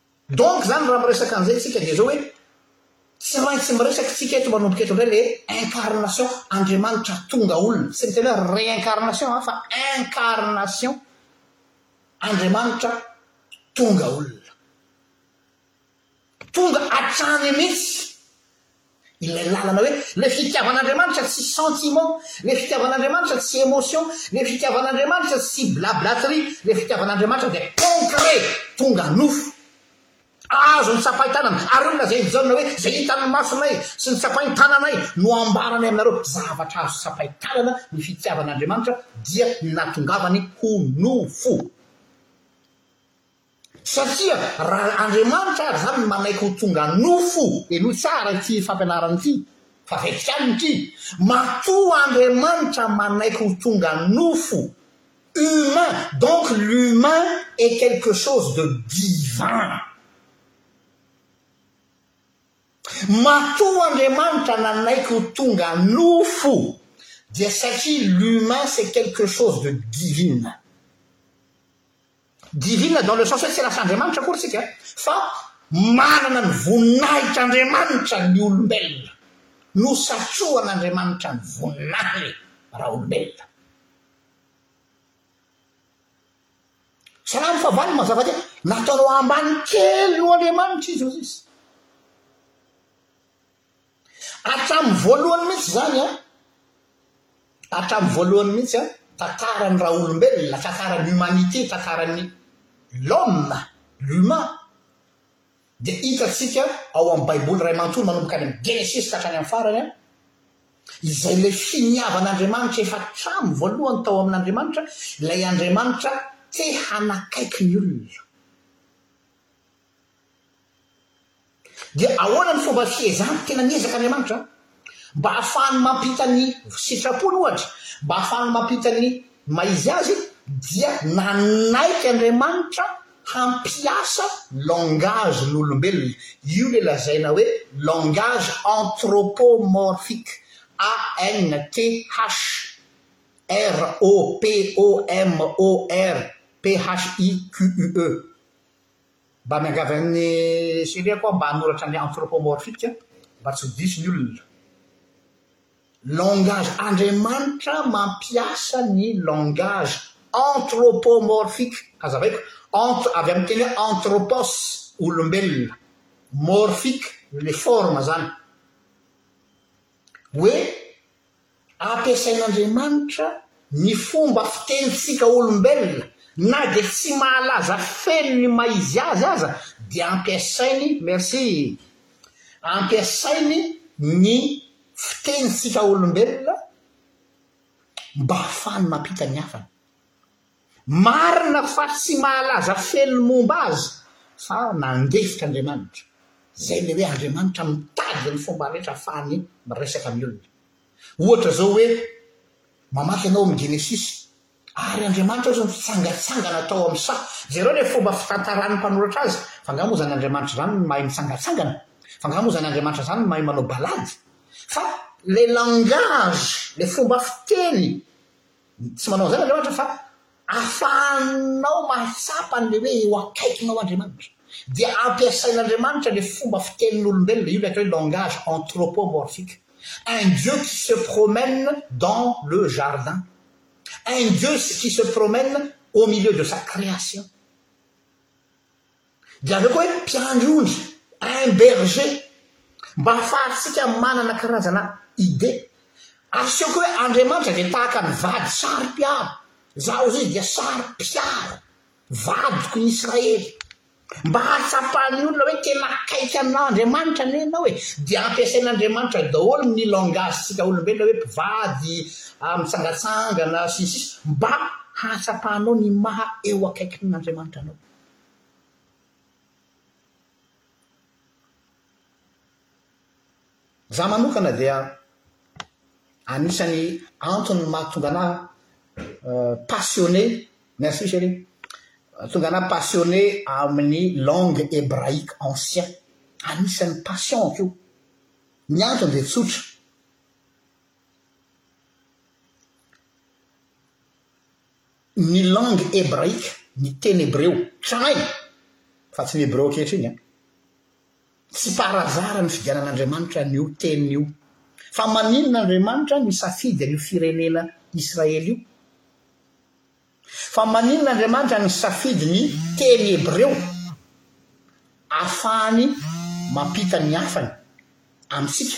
Donc zany raha miresaka an'izay tsika dia zao hoe tsy maintsy miresaka tsika eto manomboka eto indray le incarnation Andriamanitra tonga olona tsy miteny hoe réincarnation an fa incarnation Andriamanitra tonga olona tonga hatrany mihitsy Ilay lalana hoe, le fitiavan'Andriamanitra tsy sentiment, le fitiavan'Andriamanitra tsy emotion, le fitiavan'Andriamanitra tsy blablaterie, le fitiavan'Andriamanitra dia concret, tonga nofo, azon'ny tsapain-tanana, ary io no lazain'i Jaona hoe, izay hitan'ny masonay sy ny tsapain-tananay no ambaranay aminareo, zavatra azo tsapain-tanana ny fitiavan'Andriamanitra dia ny nahatongavany ho nofo. Satria raha Andriamanitra ary izany manaiky ho tonga nofo. Henoy tsara ity fampianarana ity fa vao hevitra aminy ity. Matoa Andriamanitra manaiky ho tonga nofo, humain, donc l'humain est quelque chose de divin. Matoa Andriamanitra nanaiky ho tonga nofo dia satria l'humain c'est quelque chose de divine. Divine dans le sens hoe tsy lasa Andriamanitra akory tsika fa manana ny voninahitr' Andriamanitra ny olombelona, nosatsohan' Andriamanitra ny voninahiny raha olombelona. Salamo fahavalo mazava dia nataonao ambany kely noho Andriamanitra izy, Mozisa. Hatramin'ny voalohany mihitsy izany an, hatramin'ny voalohany mihitsy an, tantaran'ny raolombelona, tantaran'ny humanité, tantaran'ny l'homme, l'humain, dia hitantsika ao amin'ny Baiboly iray manontolo manomboka any amin'ny Genesisy ka hatrany amin'ny farany an, izay ilay finiavan'Andriamanitra efa hatramin'ny voalohany tao amin'Andriamanitra, ilay Andriamanitra te hanakaiky ny olona. Dia ahoana ny fomba fiezahana? Tena miezaka Andriamanitra mba hahafahany mampita ny sitrapony, ohatra, mba hahafahany mampita ny maha izy azy, dia nanaiky Andriamanitra hampiasa langage n'olombelona. Io ilay lazaina hoe langage anthropomorphique, A-N-T-H-R-O-P-O-M-O-R-P-H-I-Q-U-E. Mba miangavy an'i Shelley koa mba hanoratra ny anthropomorphique mba tsy ho diso ny olona. Langage, Andriamanitra mampiasa ny langage anthropomorphique, hazavaiko, anth avy amin'ny teny hoe anthropos, olombelona, morphique, le forme zany. Hoe Ampiasain'Andriamanitra ny fomba fitenintsika olombelona, na dia tsy mahalaza feno ny maha izy azy aza dia ampiasainy merci ampiasainy ny fitenintsika olombelona mba hahafahany mampita ny hafany. Marina fa tsy mahalaza feno ny momba azy fa nandefitra Andriamanitra. Izay ilay hoe Andriamanitra mitady ny fomba rehetra ahafahany miresaka amin'ny olona. Ohatra izao hoe mamaky ianao amin'ny Genesisy ary Andriamanitra hozy ny fitsangatsangana tao amin'ny saha. Jereo ilay fomba fitantaran'ny mpanoratra azy, fa angaha moa izany Andriamanitra izany no mahay mitsangatsangana? Fa angaha moa izany Andriamanitra izany no mahay manao balade? Fa ilay langage, ilay fomba fiteny Tsy manao izany Andriamanitra fa ahafahanao mahatsapa an'ilay hoe eo akaikinao Andriamanitra. Dia ampiasain'Andriamanitra ilay fomba fitenin'olombelona, io ilay atao hoe langage anthropomorphique. Un Dieu qui se promène dans le jardin. Un Dieu qui se promène au milieu de sa création. Ianareo koa hoe mpiandry ondry, un berger, mba hahafahantsika manana karazana idée. Asehoko hoe Andriamanitra dia tahaka ny vady saro-piaro, izaho hoy Izy dia saro-piaro, vadiko ny Israely. Mba hahatsapan'ny olona hoe tena akaiky an'Andriamanitra anie ianao e, dia ampiasain'Andriamanitra daholo ny langage-ntsika olombelona hoe mpivady, mitsangatsangana, sy ny sisa, mba hahatsapanao ny maha eo akaikin'Andriamanitra anao. Za manokana dia anisan'ny antony mahatonga anà passionné, merci chérie, mahatonga anà passionné amin'ny langue hebraique ancien, anisan'ny passion-ko io. Ny antony dia tsotra. Ny langue hebraique, ny teny hebreo, tranay, fa tsy ny hebreo ankehitriny an! Tsy par hasard ny fidianan'Andriamanitra an'io teny io. Fa maninona Andriamanitra no nisafidy an'io firenena Israely io? Fa maninona Andriamanitra no nisafidy ny teny hebreo? Ahafahany mampita ny hafany amintsika.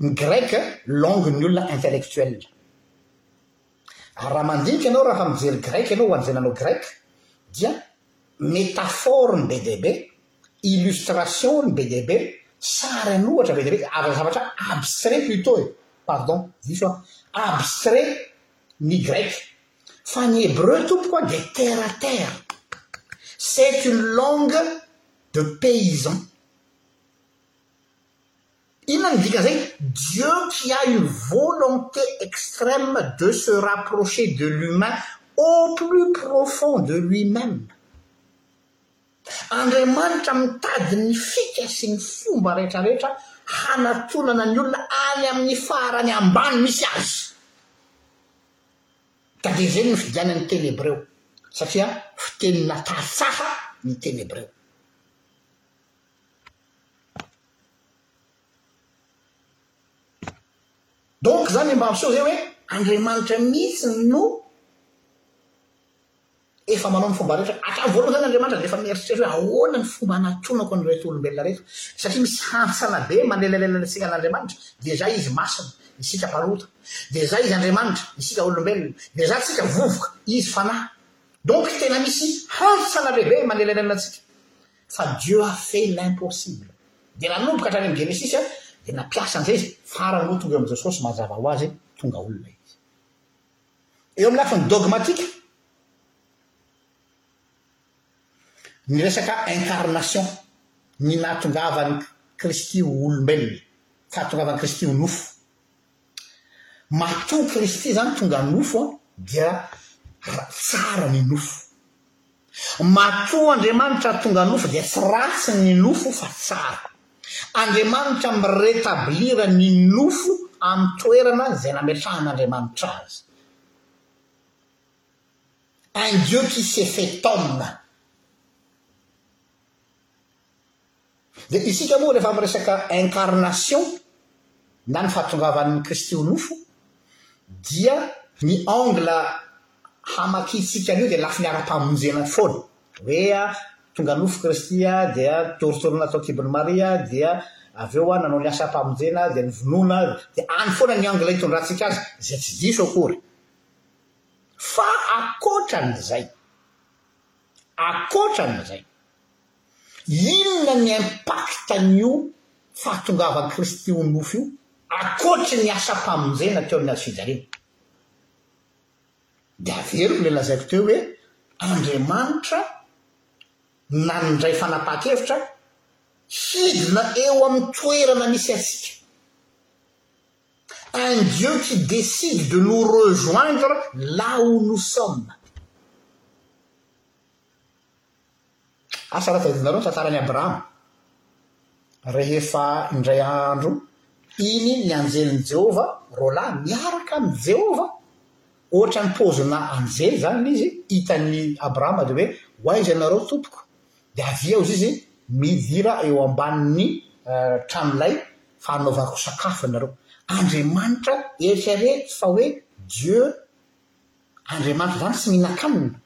Ny grec, langue ny olona intellectuel. Ary raha mandinika ianao, raha mijery grec ianao ho an'izay nanao grec, dia métaphore ny be dia be, illustration ny be dia be, sary an'ohatra ny be dia be, ary zavatra abstrait plutot e, pardon, diso aho, abstrait ny grec. Fa ny hebreu tompoko a, dia terre à terre. C'est une langue de paysan. Inona ny dikan'izay? Dieu qui a une volonté extrême de se rapprocher de l'humain au plus profond de lui-même. Andriamanitra mitady ny fika sy ny fomba rehetrarehetra hanatonana ny olona any amin'ny farany ambany misy azy. Tadidirizeno ny fidianan'ny teny hebreo, satria fiteny nataha tsaha ny teny hebreo. Donc zany mba ampiseho zay hoe Andriamanitra mihitsy no efa manao ny fomba rehetra. Hatramin'ny voalohany zany Andriamanitra dia efa mieritreritra hoe ahoana ny fomba hanatonako an'ireto olombelona reto. Satria misy hantsana be manelanelan'ny antsika an'Andriamanitra. Dia zay izy masina, isika mparota. Dia zay izy Andriamanitra, isika olombelona. Dia zay tsika vovoka, izy fanahy. Donc tena misy hantsana lehibe manelanelan'ny antsika. Fa Dieu a fait l'impossible. Dia nanomboka hatrany amin'ny Genesisy a, dia nampiasa an'izay izy, farany moa tonga eo amin'i Jesosy mazava ho azy, tonga olona izy. Eo amin'ny lafiny dogmatika, ny resaka incarnation, ny nahatongavan'i Kristy ho olombelona, fahatongavan'i Kristy ho nofo, Matoa Kristy izany tonga nofo dia tsara ny nofo. Matoa Andriamanitra tonga nofo dia tsy ratsy ny nofo fa tsara. Andriamanitra mi-retablir ny nofo amin'ny toerana izay nametrahan'Andriamanitra azy. Un Dieu qui s'est fait homme. Dia isika moa rehefa miresaka incarnation na ny fahatongavan'ny Kristy ho nofo dia ny angle hamakiantsika an'io dia lafiny ara-pamonjena foana. Hoe tonga nofo Kristy dia nitorintorina tao an-kibon'i Maria dia avy eo nanao ny asam-pamonjena dia novonoina dia any foana ny angle hitondrantsika azy izay tsy diso akory. Fa ankoatran'izay, ankoatran'izay. Inona ny impact n'io fahatongavan Kristy ho nofo io akoatry ny asam-pamonjena teo amin'ny hazo fijaliana? Dia averiko ilay lazaiko teo hoe Andriamanitra nandray fanapahan-kevitra hidina eo amin'ny toerana misy antsika. Un Dieu qui décide de nous rejoindre là où nous sommes. Asa raha tadiavinareo ny tantaran'i Abrahama, rehefa indray andro iny ny anjelin'i Jehovah roa lahy miaraka amin'i Jehovah, ohatran'ny paozina anjely izany ilay izy, hitan'i Abrahama dia hoe, Ho aiza ianareo tompoko? Dia avia, hozy izy, midira eo ambanin'ny tranolay fa hanaovako sakafo ianareo. Andriamanitra, eritrereto fa hoe Dieu, Andriamanitra izany tsy mihinan-kanina.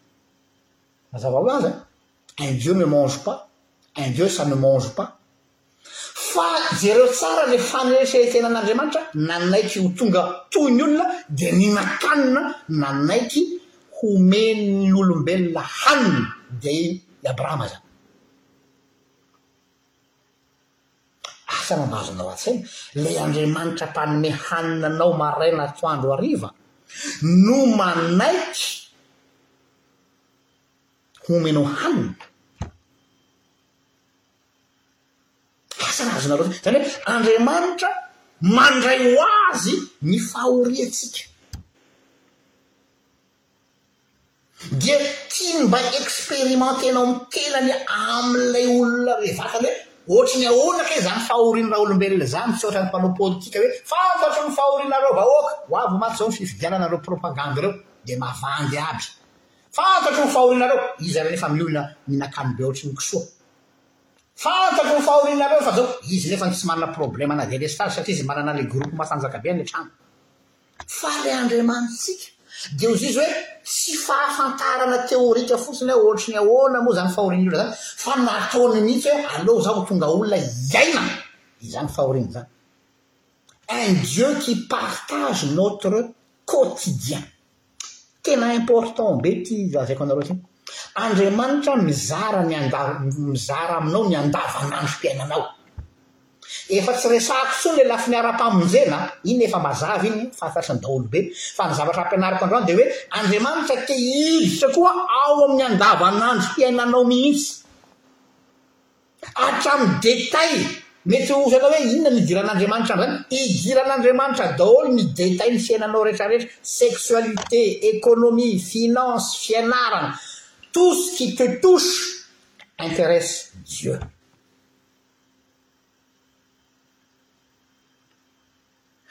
Mazava ho azy a! Un Dieu ne mange pas, un Dieu ça ne mange pas. Fa jereo tsara le fanefetenan'Andriamanitra nanaiky ho tonga toy ny olona dia nihinan-kanina nanaiky homen'ny olombelona hanina dia i Abrahama zany. Asa raha mba azonao an-tsaina, ilay Andriamanitra mpanome hanina anao maraina atoandro hariva no manaiky homenao hanina? Asa raha azonareo an-tsaina, izany hoe Andriamanitra mandray ho azy ny fahoriantsika. dia tiany mba experimentenao ny tenany amin'ilay olona hoe vatany hoe ohatry ny ahoana kay izany fahorian'ny raolombelona izany, tsy ohatran'ny mpanao politika hoe fantatro ny fahorianareo vahoaka, ho avy omaly izao ny fifidianana ireo propagandy ireo dia mavandy aby, fantatro ny fahorianareo, iza ilay nefa miolona mihinan-kanina be ohatry ny kisoa, fantatro ny fahorianareo fa izao, izy nefa no tsy manana problema na delestage satria izy manana ilay groupe matanjaka be any an-trano. Fary Andriamanitsika. Dia ho zizo hoe tsy fahafantarana teorika fotsiny hoe ohatry ny ahoana moa izany fahorian'ny olona izany, fa nataony mihitsy hoe aleo izaho ho tonga olona hiaina izany fahoriana izany. Un Dieu qui partage notre quotidien. Tena important be ity lazaiko anareo ity. Andriamanitra mizara ny mizara aminao ny andavanandrom-piainanao. Efa tsy resahako intsony ilay lafiny ara-pamonjena, iny efa mazava iny fa tratry ny daholo be. Fa ny zavatra ampianariko androany dia hoe Andriamanitra te hiditra koa ao amin'ny andavanandro fiainanao mihitsy. Hatramin'ny détail, mety ho ohatrana hoe inona no idiran'Andriamanitra amin'izany? Idiran'Andriamanitra daholo ny détail ny fiainanao rehetrarehetra, sexualité, économie, finance, fianarana, tout ce qui te touche intéresse Dieu.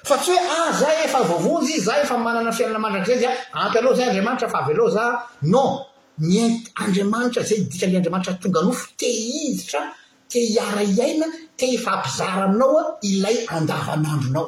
Fa tsy hoe ah zah efa voavonjy izy, zah efa manana fiainana mandrakizay dia ampy anao zay Andriamanitra fa avelao zah, non, ny Andriamanitra zay ny dikan'ny Andriamanitra tonga nofo te hiditra, te hiara hiaina, te hifampizara aminao ilay andavanandronao.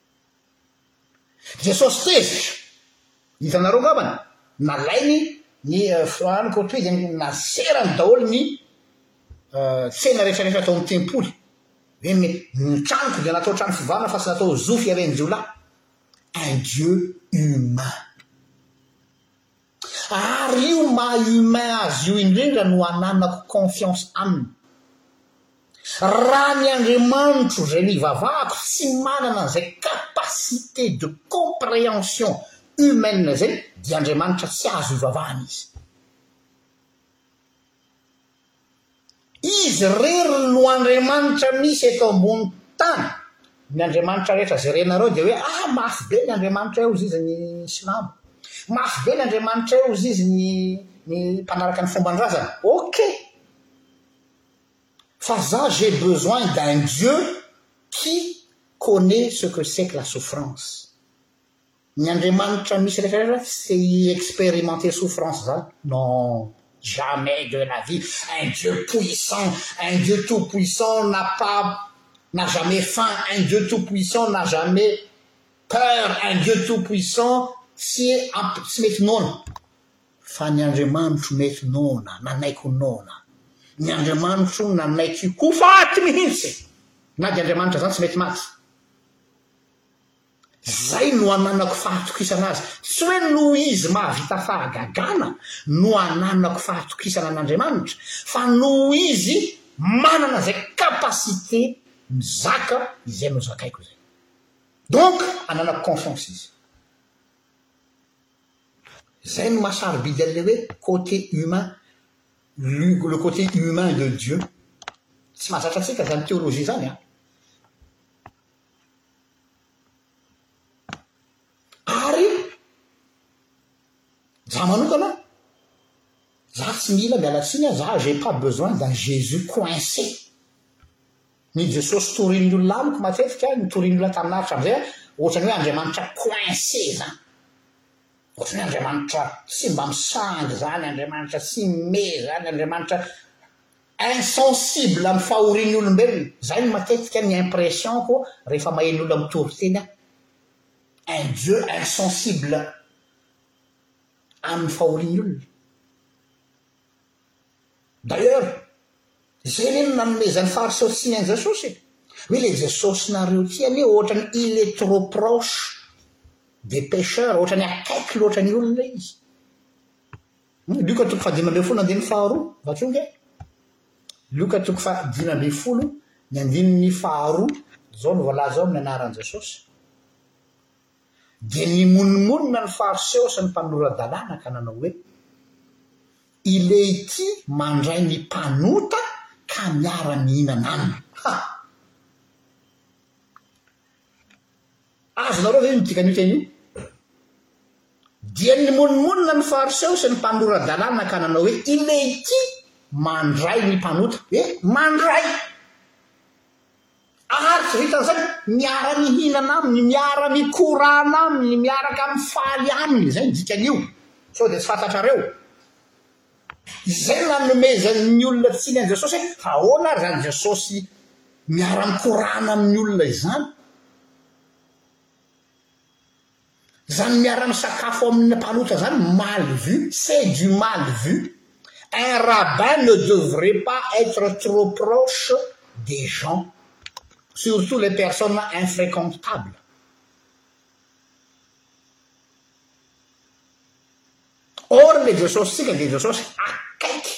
Jesosy tezitra! Hitanareo angambany, nalainy ny aniko atoy dia naserany daholo ny tsena rehetrarehetra tao amin'ny tempoly, hoe ny tranoko dia natao trano fivavahana fa tsy natao zoo fiavian-jiolahy, un Dieu humain. Ary io maha humain azy io indrindra no ananako confiance aminy. Raha ny Andriamanitro izay nivavahako tsy manana an'izay capacité de comprehension humaine izay dia Andriamanitra tsy azo ivavahana izy. Izy irery no Andriamanitra misy eto ambony tany. Ny Andriamanitra rehetra jerenareo dia hoe ah mafy be ny Andriamanitra eo zizy ny silamo. Mafy be ny Andriamanitra eo zizy ny ny mpanaraka ny fomban-drazana. Ok. Fa za j'ai besoin d'un Dieu qui connait ce que c'est que la souffrance. Ny Andriamanitra misy rehetra rehetra tsy hi-experimenter souffrance zany, non, jamais de la vie, un Dieu puissant, un Dieu tout puissant n'a pas, n'a jamais faim, un Dieu tout puissant n'a jamais peur, un Dieu tout puissant tsy amp, tsy mety noana. Fa ny Andriamanitro mety noana, nanaiky ho noana. Ny Andriamanitro nanaiky ho faty mihitsy! Na dia Andriamanitra zany tsy mety maty. Izay no ananako fahatokisana azy. Tsy hoe noho izy mahavita fahagagana no ananako fahatokisana an'Andriamanitra, fa noho izy manana izay capacité mizaka izay nozakaiko izay. Donc, ananako confiance izy. Izay no maha sarobidy an'ilay hoe côté humain, le côté humain de Dieu. Tsy mahazatra antsika izany théologie izany an! Ary za manokana za tsy mila miala tsiny a za j'ai pas besoin d'un Jésus coincé ny Jesosy torin'ny olona amiko matetika ny torin'ny olona taminah hatramin'izay a ohatrany hoe Andriamanitra coincé zany ohatrany hoe Andriamanitra tsy mba misangy zany Andriamanitra tsy mey zany Andriamanitra Insensible amin'ny fahorian'ny olombelona, zay no matetika ny impression ko rehefa maheno olona mitory teny aho, un Dieu insensible amin'ny fahorian'ny olona. D'ailleurs, zay anie no nanomezan'ny fariseo tsiny an'i Jesosy e! Hoe le Jesosinareo ty anie ohatrany il est trop proche des pecheurs, ohatrany akaiky loatra ny olona izy. Lioka toko fahadimy ambin'ny folo andininy faharoa, Vatsonga e! Lioka toko fahadimy ambin'ny folo ny andininy faharoa, izao no voalaza ao amin'ny anaran'i Jesosy, Dia nimonomonona ny Fariseo sy ny mpanora-dalàna ka nanao hoe, I lehilahy ity mandray ny mpanota ka miara-mihinana aminy. Ha! Azonareo ve ny dikan'io teny io? Dia nimonomonona ny Fariseo sy ny mpanolora-dalàna ka nanao hoe, Ilay ity mandray ny mpanota. Hoe mandray! Ary tsy vitan'izany, miara-mihinana aminy, miara-mikorana aminy, miaraka mifaly aminy, izay ny dikan'io, sao dia tsy fantatrareo? Izay nanomezan'ny olona tsiny an'i Jesosy hoe fa ahoana ary izany Jesosy miara-mikorana amin'ny olona izany? Izany miara-misakafo amin'ny mpanota izany mal vu, c'est du mal vu. Un rabbin ne devrait pas être trop proche des gens, surtout les personnes infréquentables. Or le Jesosy tsika dia Jesosy akaiky.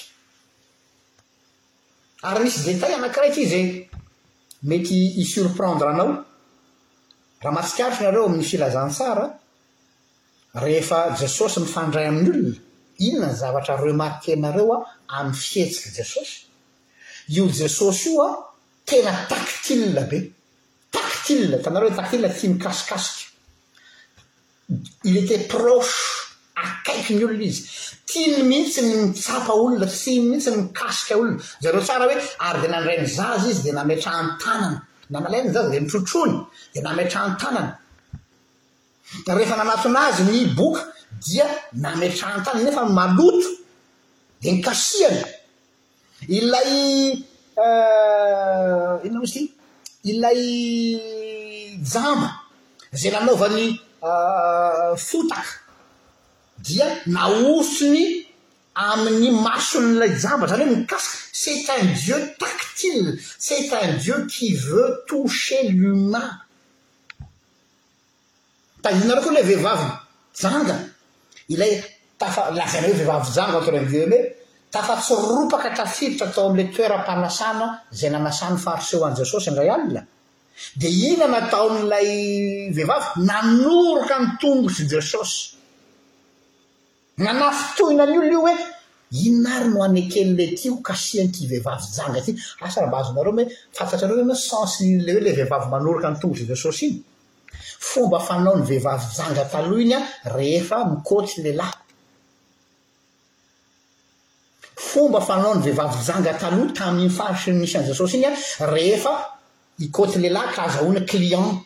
Ary misy détail anakiray ty zay mety hi surprendre anao. Raha matsikaritra nareo amin'ny filazantsara, rehefa Jesosy mifandray amin'ny olona, inona ny zavatra remarquer nareo amin'ny fihetsik'i Jesosy? Io Jesosy io tena tactile be. Tactile, hitanareo le tactile tia mikasikasika. Il était proche, akaiky ny olona izy. Tiany mihitsy ny mitsapa olona, tiany mihitsy ny mikasika olona. Jereo tsara hoe, ary dia nandray ny zaza izy dia nametrahan-tanana. Nalainy ny zaza dia notrotroiny, dia nametrahan-tanana. Rehefa nanatona azy ny boka dia nametrahan-tanana, nefa maloto, dia nikasihana. Ilay eh, inona moa izy ity, ilay jamba izay nanaovany eh, fotaka dia nahosony amin'ny mason'ilay jamba, izany hoe mikasika, c'est un Dieu tactile, c'est un Dieu qui veut toucher l'humain. Tadidinareo koa ilay vehivavy janga, ilay tafa, lazaina hoe vehivavy janga entre guillemets, tafatsiropaka tafiditra tao amin'ilay toeram-panasana izay nanasan'ny Fariseo an'i Jesosy indray alina. Dia inona nataon'ilay vehivavy? Nanoroka ny tongotr'i Jesosy. Nanafintohina ny olona io hoe, Inona ary no aneken'ilay ity ho cachet-n'ity vehivavy janga ity? Asa raha mba azonareo hoe fantatrareo ve moa sens-n'ilay hoe ilay vehivavy manoroka ny tongotr'izy ireo sourcil? Fomba fanaon'ny vehivavy janga taloha iny rehefa mikoatry lehilahy. Fomba fanaon'ny vehivavy janga taloha tamin'iny faritry ny misy an'izay sourcil iny rehefa hikoatry lehilahy ka hazahoana client.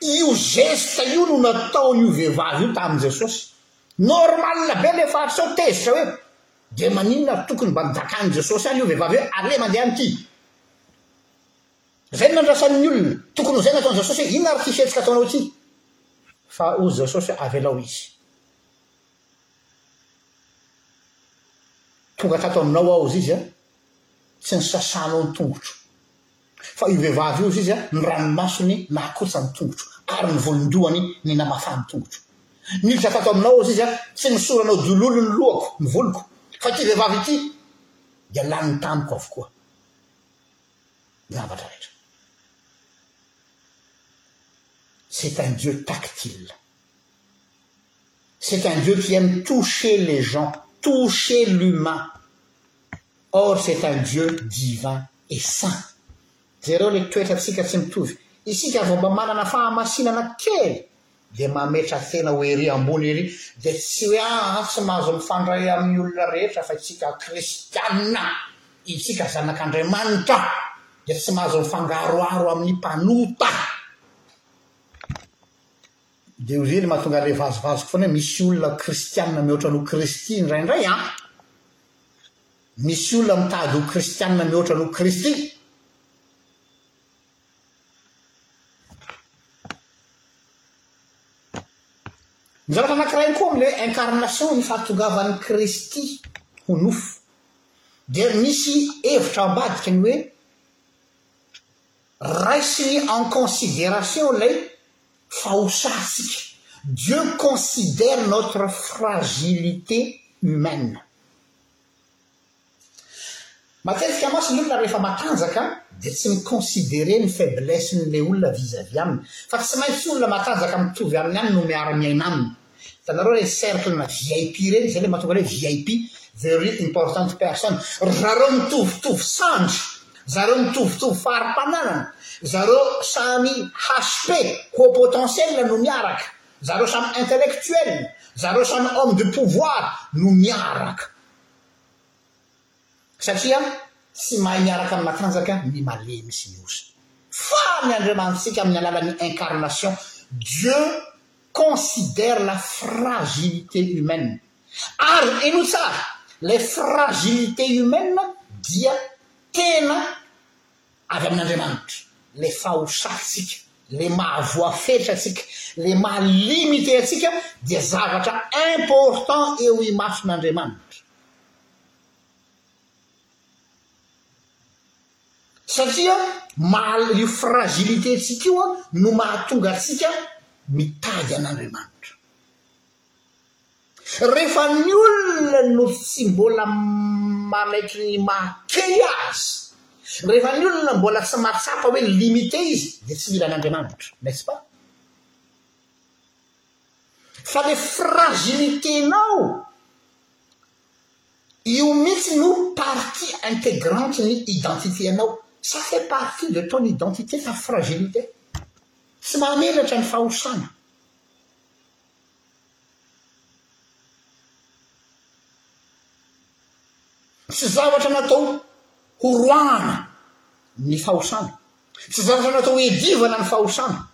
Io geste io no nataon'io vehivavy io tamin'i Jesosy. Normal be le fariseo tezitra hoe, dia maninona ary tokony mba nozakan'i Jesosy ihany io vehivavy hoe aleha mandeha any ity. Izay no nandrasan'ny olona. Tokony ho izay no ataon'i Jesosy hoe inona ary ity fihetsika ataonao ity. Fa hoy Jesosy hoe avelao izy. Tonga tato aminao aho hozy izy a, tsy ny sasanao ny tongotro. Fa io vehivavy io, hoy izy, ny ranomasony nahakosa ny tongotro, ary ny volon-dohany ny namafa ny tongotro. Niditra tato aminao, hoy izy, tsy nosoranao diololo ny lohako, ny voloko, fa ity vehivavy ity dia lany tamiko avokoa ny zavatra rehetra. C'est un Dieu tactile. C'est un Dieu qui aime toucher les gens, toucher l'humain. Or c'est un Dieu divin et saint. Jereo le toetratsika tsy mitovy. Isika vao mba manana fahamasinana kely dia mametra tena ho ery ambony ery dia tsy hoe aa tsy mahazo mifandray amin'ny olona rehetra fa itsika kristiana itsika zanak'Andriamanitra dia tsy mahazo mifangaroharo amin'ny mpanota. Dia oviana mahatonga an'ilay vazovazoko foana hoe misy olona kristianina mihoatra ny ho Kristy indraindray an! Misy olona mitady ho kristianina mihoatra ny ho Kristy! Ny zavatra anankiray koa amin'ilay incarnation, ny fahatongavan'i Kristy ho nofo, dia misy hevitra ambadikany hoe, Raisiny en consideration ilay fahosantsika. Dieu considère notre fragilité humaine. Matetika mantsy ny olona rehefa matanjaka dia tsy mi-considerer ny faiblesse-n'ilay olona vis-à-vis aminy. Fa tsy maintsy olona matanjaka mitovy aminy ihany no miara-miaina aminy. Hitanareo reny cercle na vip reny, izay ilay mahatonga an'ilay hoe vip, very important person, zareo mitovitovy sandry, zareo mitovitovy fari-pananana, zareo samy HP, haut potentiel, no miaraka, zareo samy intellectuel, zareo samy homme de pouvoir no miaraka. Satria tsy mahay miaraka amin'ny matanjaka ny malemy sy ny osa. Faly ny Andriamanitsika amin'ny alalan'ny incarnation, Dieu considère la fragilité humaine. Ary inoa tsara, ilay fragilité humaine dia tena avy amin'Andriamanitra, ilay fahosantsika, ilay mahavoafetra antsika, ilay maha-limite antsika dia zavatra important eo imason'Andriamanitra. Satria maha io fragilité ntsika io no mahatonga antsika mitady an'Andriamanitra. Rehefa ny olona no tsy mbola manaiky ny maha kely azy, rehefa ny olona mbola tsy mahatsapa hoe limité izy dia tsy mila an'Andriamanitra, n'est-ce pas? Fa le fragilité-nao io mihitsy no partie integrante ny identité-nao. Ça fait partie de ton identité ta fragilité. Tsy mahamenatra ny fahosana. Tsy zavatra natao horoahana ny fahosana. Tsy zavatra natao hiadivana ny fahosana.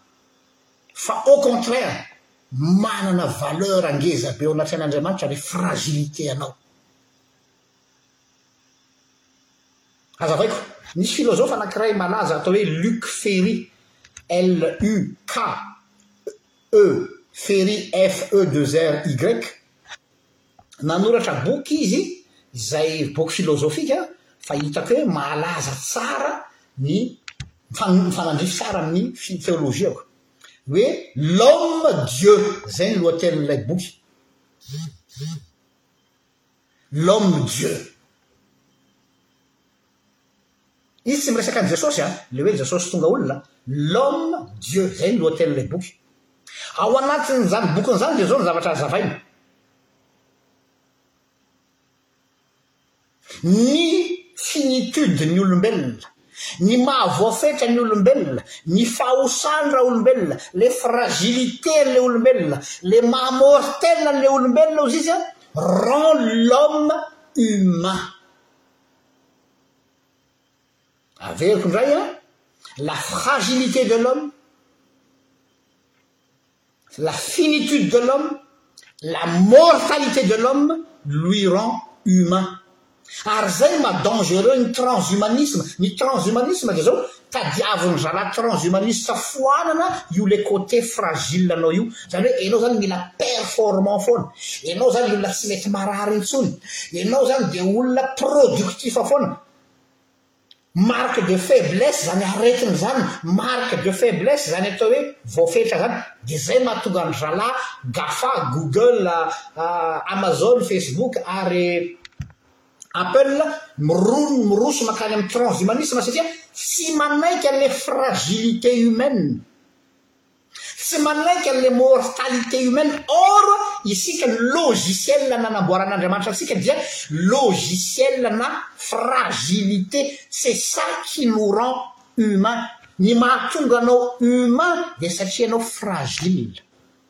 fa au contraire manana valeur ngeza be ao anaty fiainan'Andriamanitra le fragilité anao. Hazavaiko, nisy philosophe anakiray malaza atao hoe Luc Ferry, LUK, E, Ferry, FE, 2 RY, Nanoratra boky izy izay boky filozofika fa hitako hoe mahalaza tsara ny mifanandrify tsara amin'ny theologiako hoe L'homme Dieu izay ny lohatenin'ilay boky L'homme Dieu. Izy tsy miresaka an'i Jesosy a, le hoe Jesosy tonga olona, l'homme Dieu, zay ny lohatenin'ilay boky. Ao anatin'izany bokiny izany dia izao ny zavatra hazavaina, ny finitude ny olombelona, ny maha voafetra ny olombelona, ny fahaosan ra olombelona, le fragilité an'ilay olombelona, le maha mortel an'ilay olombelona ozy izy a, rend l'homme humain. aveko ndray an la frazilité de l'homme la finitude de l'homme la mortalité de l'homme lui rend humain ary zay madangereux ny transumanisme ny transumanismekezao Tadiavin'ny zalahy transhumaniste foanana io le côté fragile anao io, zany hoe enao zany mila performant foana, enao zany olona tsy mety marary intsony, enao zany dia olona productif foana. Marque de faiblesse zany aretina zany, marque de faiblesse zany atao hoe voafetra zany, dia zay mahatonga ny zalahy gafa, google, amazon, facebook ary. Apple miroa ny miroso mankany amin'ny transhumanisme satria tsy manaiky an'ilay fragilité humaine. Tsy manaiky an'ilay mortalité humaine or isika ny logiciel nanamboaran'Andriamanitra antsika dia logiciel na fragilité c'est ça qui nous rend humain. Ny mahatonga anao humain dia satria ianao fragile.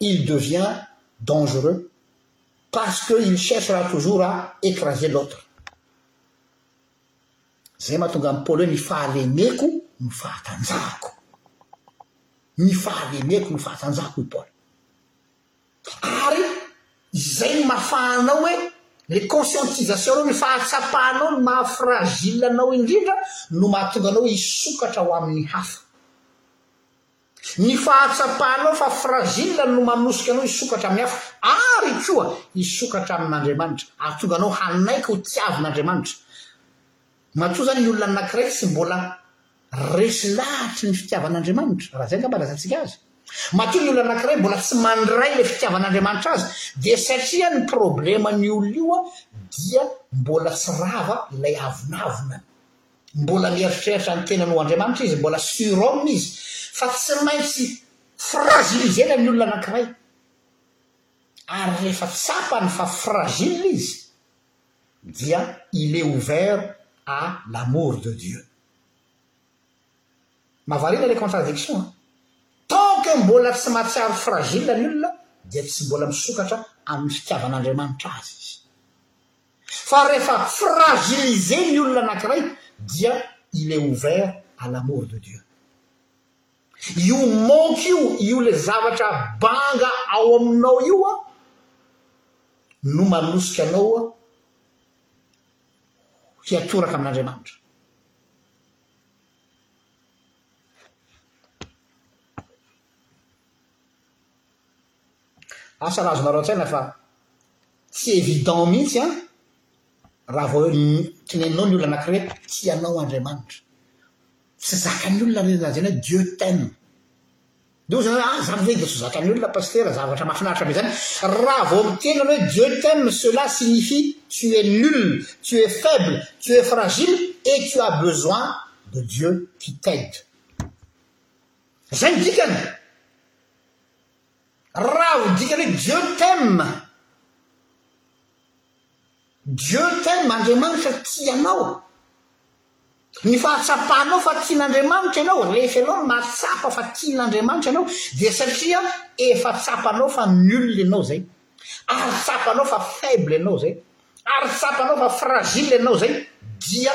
il devient dangereux parce que il cherchera toujours à écraser l'autre. Zay mahatonga an'i Paoly hoe ny fahalemeko no fahatanjahako. Ny fahalemeko no fahatanjahako hoy Paoly. Ary izay no mafana anao hoe le conscientisation-nao, ny fahatsapanao ny maha fragile anao indrindra no mahatonga anao hisokatra ho amin'ny hafa. Ny fahatsapanao fa fragile no manosika anao hisokatra amin'ny hafa, ary koa hisokatra amin'Andriamanitra, hahatonga anao hanaiky ho tiavin'Andriamanitra. Matoa izany ny olona anankiray tsy mbola resy lahatry ny fitiavan'Andriamanitra, raha izay angamba ilazantsika azy. Matoa ny olona anankiray mbola tsy mandray ilay fitiavan'Andriamanitra azy, dia satria ny probleman'io olona io dia mbola tsy rava ilay avonavonany. Mbola mieritreritra ny tenany ho Andriamanitra izy, mbola surhomme izy, fa tsy maintsy fragiliser-na ny olona anankiray. Ary rehefa tsapany fa fragile izy, dia il est ouvert à l'amour de Dieu. Mahavariana ilay contradiction an! Tant que mbola tsy mahatsiaro fragile ny olona, dia tsy mbola misokatra amin'ny fitiavan'Andriamanitra azy izy. Fa rehefa fragiliser ny olona anankiray dia il est ouvert à l'amour de Dieu. Io manque io, io le zavatra banga ao aminao io an, no manosika anao an hiatoraka amin'Andriamanitra. Asa raha azonareo an-tsaina fa tsy évident mihitsy an, raha vao teneninao ny olona anankiray hoe tia anao Andriamanitra. Tsy zakan'ny olona ny lazaina hoe Dieu t'aime. Dia hoy izy anao hoe ah izany ve dia tsy zakan'ny olona Pasitera, zavatra mahafinaritra be izany. Raha vao miteny ianao hoe Dieu t'aime, cela signifie tu es nul, tu es faible, tu es fragile et tu as besoin de Dieu qui t'aide. Izay no dikany! Raha ho dikany hoe Dieu t'aime, Dieu t'aime, Andriamanitra tia anao, ny fahatsapanao fa tian'Andriamanitra ianao, rehefa ianao no mahatsapa fa tian'Andriamanitra ianao, dia satria efa tsapanao fa nul ianao izay, ary tsapanao fa faible ianao izay, ary tsapanao fa fragile ianao izay, dia.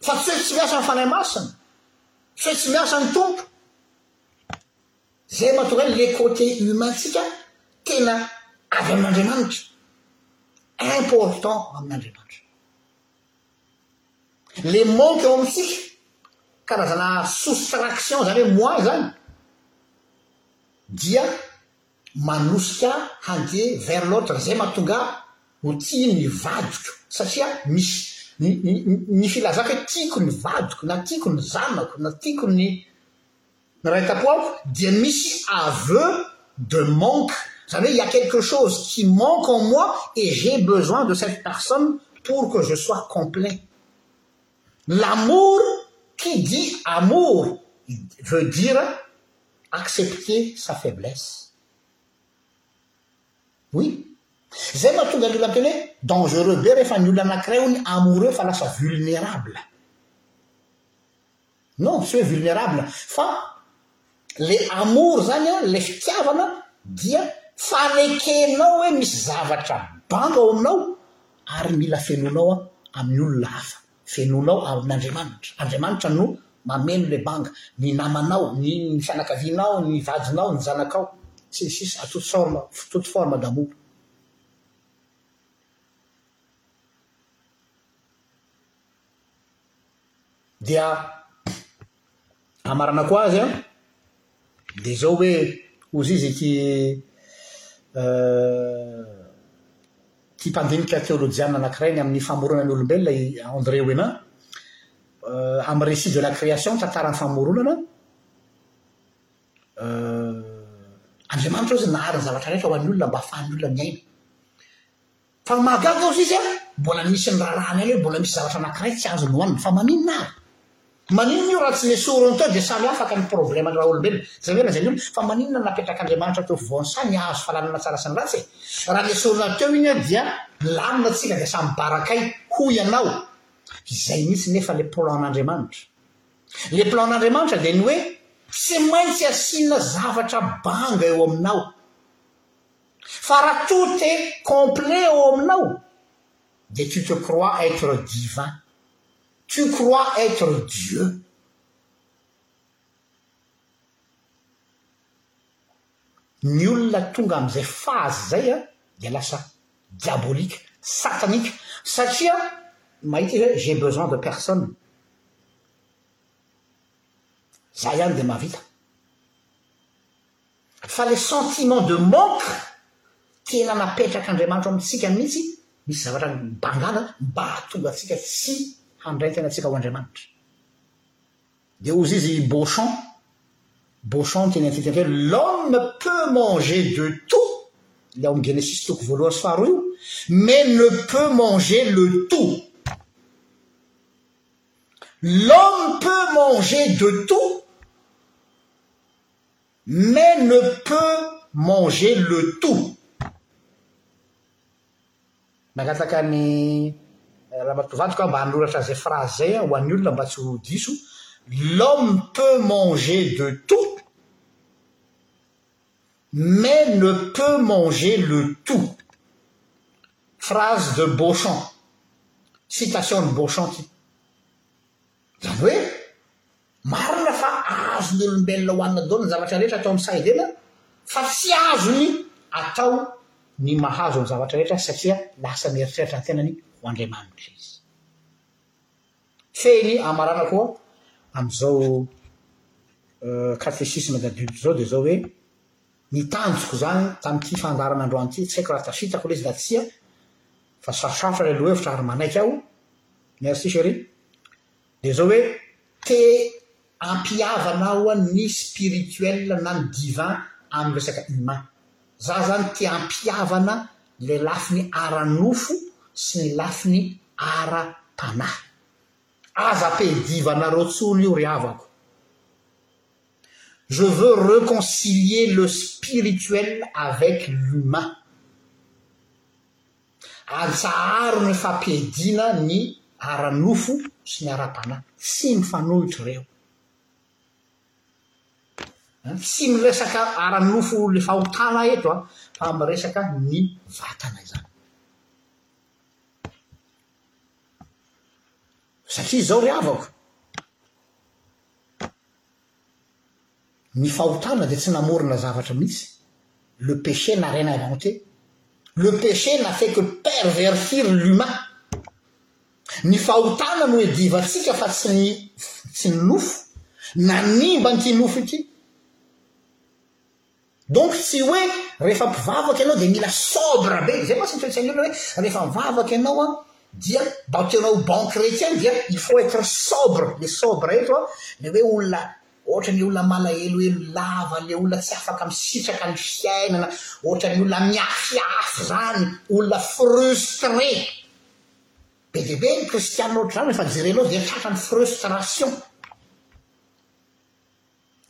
Fa tsy hoe tsy miasa ny Fanahy Masina, tsy hoe tsy miasa ny Tompo. Izay mahatonga azy le côté humain-tsika tena avy amin'Andriamanitra, important amin'Andriamanitra. Le manque ao amintsika, karazana soustraction izany hoe moins izany dia. manosika handeha vers l'autre zay mahatonga ahy ho tia ny vadiko satria misy ny filazako hoe tiako ny vadiko na tiako ny zanako na tiako ny raitapoako dia misy aveu de manque zany hoe il y a quelque chose qui manque en moi et j'ai besoin de cette personne pour que je sois complet l'amour qui dit amour veut dire accepter sa faiblesse. Oui. Zay mahatonga ny olona miteny hoe dangereux be rehefa ny olona anakiray hono amoureux fa lasa vulnerable. Non, tsy hoe vulnerable fa le amour zany a, le fitiavana dia fanekenao hoe misy zavatra banga ao aminao ary mila fenoinao amin'ny olona hafa. Velonao ao amin'Andriamanitra. Andriamanitra no mameno ilay banga. Ny namanao, ny fianakavianao, ny vadinao, ny zanakao, sy ny sisa à toute forme, toute forme d'amour. Dia. hamaranako azy an, dia izao hoe hozy izy ity ity mpandinika teolojiana anankiray ny amin'ny famorona ny olombelona i André Wenin amin'ny Récit de la création tantaran'ny famoronana Andriamanitra hozy nahary ny zavatra rehetra ho an'ny olona mba hahafahan'ny olona miaina Fa ny mahagaga ozy izy a mbola misy ny raharaha ny any hoe mbola misy zavatra anakiray tsy azony ohanina fa maninona ary? Maninona io raha tsy nesoriny teo dia samy afaka ny problème ny raolombelona zay ve lazainy olo fa maninona ny napetrak'Andriamanitra teo fovoan'ny saha ny ahazo fahalalana tsara sy ny ratsy e? Raha nesorina teo iny a dia milamina tsika dia samy barakay hoy ianao izay mihitsy nefa le plan n'Andriamanitra le plan n'Andriamanitra dia ny hoe tsy maintsy asiana zavatra banga eo aminao Fa raha tout est complet ao aminao dia tu te crois être divin. Tu crois être Dieu. Ny olona tonga amin'izay phase izay an dia lasa diabolique, satanique satria mahita izy hoe j'ai besoin de personne. Za ihany dia mahavita. fa le sentiment de manque tena napetrak'Andriamanitro amintsika mihitsy misy zavatra mibangana mba hahatonga antsika tsy handray ny tenantsika ho Andriamanitra. Dia hozy izy i Beauchamp, Beauchamp ny teny anty teny hoe l'homme peut manger de tout, le ao amin'ny Genesisy toko voalohany sy faharoa io, mais ne peut manger le tout. L'homme peut manger de tout, mais ne peut manger le tout. Mangataka an'i Ramatovato ka mba hanoratra izay phrase izay ho an'ny olona mba tsy ho diso, l'homme peut manger de tout mais ne peut manger le tout. Phrase de Beauchamp, citation an'i Beauchamp ity. Izany hoe, marina fa azon'ny olombelona hohanina daholo ny zavatra rehetra atao amin'ny saha ivelany, fa tsy azony atao ny mahazo ny zavatra rehetra satria lasa mieritreritra ny tenany ho Andriamanitra izy. Fehiny hamarana koa amin'izao katesisma da Bible izao dia izao hoe, Ny tanjoko izany tamin'ity fandaharana androany ity, tsy haiko raha tafitako ilay izy na tsia, fa sarosarotra ilay lohahevitra ary manaiky aho, merci chérie, dia izao hoe te hampihavana aho ny spirituel na ny divin amin'ny resaka humain. Za zany te hampihavana ilay lafiny ara-nofo sy ny lafiny ara-panahy. Aza ampiadivanareo tsony io ry havako. Je veux reconcilier le spirituel avec l'humain, atsaharo ny fampiadiana ny ara-nofo sy ny ara-panahy, tsy mifanohitra ireo, tsy miresaka ara-nofo le fahotana eto an, fa miresaka ny vatana izany. Satria izao ry havako. Ny fahotana dia tsy namorona zavatra mihitsy, le péché n'a rien inventé, le péché n'a fait que pervertir l'humain. Ny fahotana no idivantsika fa tsy ny tsy ny nofo, nanimba an'ity nofo ity. Donc tsy hoe rehefa mpivavaka ianao dia mila sobre be, izay mantsy ny toe-tsain'ny olona hoe rehefa mivavaka ianao an dia mba te-hanao ho bon chrétien dia il faut être sobre, le sobre eto an le hoe olona ohatran'ny olona malahelohelo lava, le olona tsy afaka misitraka ny fiainana, ohatran'ny olona miafiafy zany, olona frustré. Be dia be ny kristiana ohatr'izany rehefa jerenao dia tratran'ny frustration.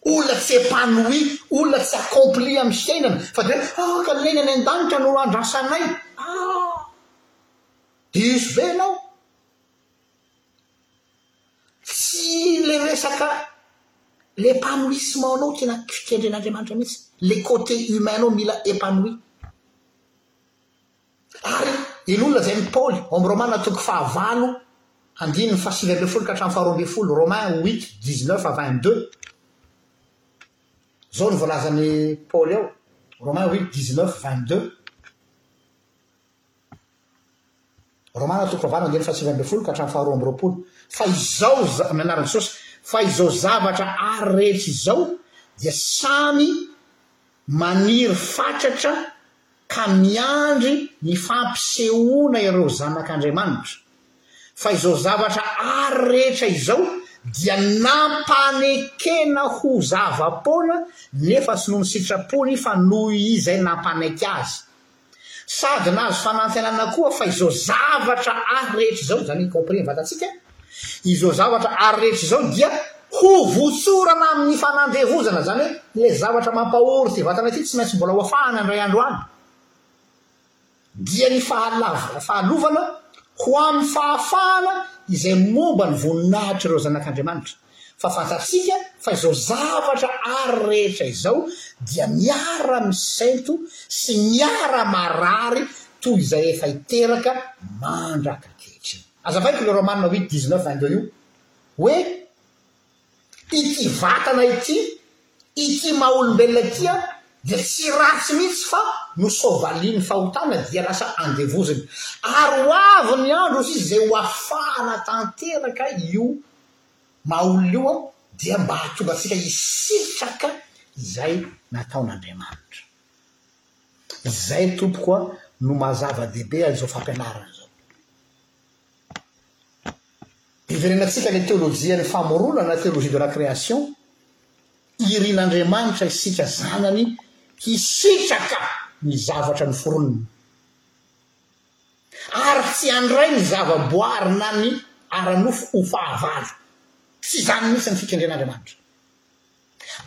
Olona tsy épanoui, olona tsy accompli amin'ny fiainana, fa dia hoe, ah ka ny aina any an-danitra no andrasanay, ah! Diso be ianao. Tsy ilay resaka l'épanouissement-nao tena kendren'Andriamanitra mihitsy, le côté humain-nao mila épanoui. Ary iny olona izay ny Paoly ao amin'ny Romana toko fahavalo andininy fahasivy ambin'ny folo ka hatramin'ny faharoa ambin'ny folo, Romains huit, dix-neuf à vingt-deux. Izao no voalazan'i Paoly ao, Romains huit, dix-neuf, vingt-deux. Romana toko fahavalo andininy fahasivy ambin'ny folo ka hatramin'ny faharoa amby roapolo. Fa izao, amin'ny anaran'i Jesosy, fa izao zavatra ary rehetra izao dia samy Maniry fatratra ka miandry ny fampisehoana ireo zanak'Andriamanitra. Fa izao zavatra àry rehetra izao dia nampanekena ho zava-poana, nefa tsy noho ny sitrapony fa noho izay nampanaiky azy. Sady nahazo fanantenana koa fa izao zavatra ary rehetra izao, izany hoe compris ny vatantsika, izao zavatra ary rehetra izao dia ho votsorana amin'ny fanandevozana, izany hoe ilay zavatra mampahory ity vatana ity tsy maintsy mbola ho afahana indray andro any, dia ny fahalava, fahalovana ho amin'ny fahafahana izay momba ny voninahitr'ireo zanak'Andriamanitra. Fa fantatsika fa izao zavatra ary rehetra izao dia miara-misento sy miara-marary toy izay efa hiteraka mandrak'ankehitriny. Azavaiko ilay Romana huit dix neuf indreo io hoe ity vatana ity, ity maha-olombelona ity an, dia tsy ratsy mihitsy fa nosôvalin'ny fahotana dia lasa andevoziny. Ary ho avy ny andro hozy izy izay ho afahana tanteraka io maha olona io aho dia mba hahatonga antsika hisitraka izay nataon'Andriamanitra. Izay tompoko a no maha zava-dehibe an'izao fampianarana izao. Hiverenantsika ilay teolojian'ny famoronana, théologie de la création, irin'Andriamanitra isika zanany hisitraka ny zavatra noforoniny. Ary tsy handray ny zava-boary na ny ara-nofo ho fahavalo. Tsy izany mihitsy ny fikendren'Andriamanitra.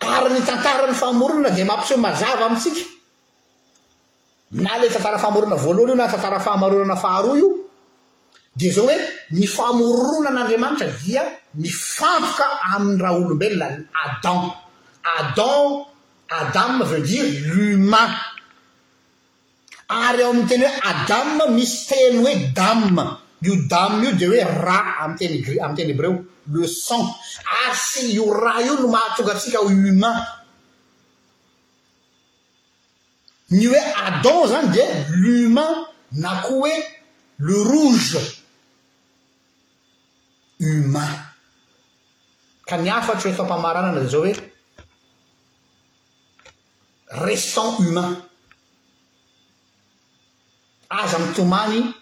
Ary ny tantaran'ny famoronana dia mampiseho mazava amintsika, na ilay tantara famoronana voalohany io na ny tantara fahamaronana faharoa io, dia izao hoe ny famoronan'Andriamanitra dia mifantoka amin'ny ra-olombelona, Adam. Adam, Adam veut dire l'humain. Ary ao amin'ny teny hoe Adam misy teny hoe dam, io dam io dia hoe ra amin'ny teny gre, amin'ny teny hebreo, le sang, ary sy io ra io no mahatonga antsika ho humain. Ny hoe Adam izany dia l'humain na koa hoe le rouge, humain. Ka ny hafatro eto am-pamaranana dia izao hoe. Restons humains. Aza mitomany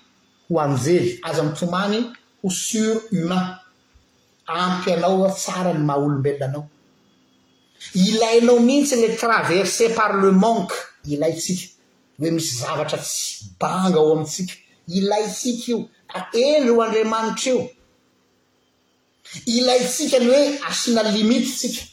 ho anjely, aza mitomany ho sur humain. Ampy anao tsara ny maha olombelona anao. Ilainao mihitsy ilay traverser par le manque, ilaintsika. Hoe misy zavatra tsy banga ao amintsika, ilaintsika io. Ahendry ho Andriamanitra io. Ilaintsika ny hoe asiana limite tsika.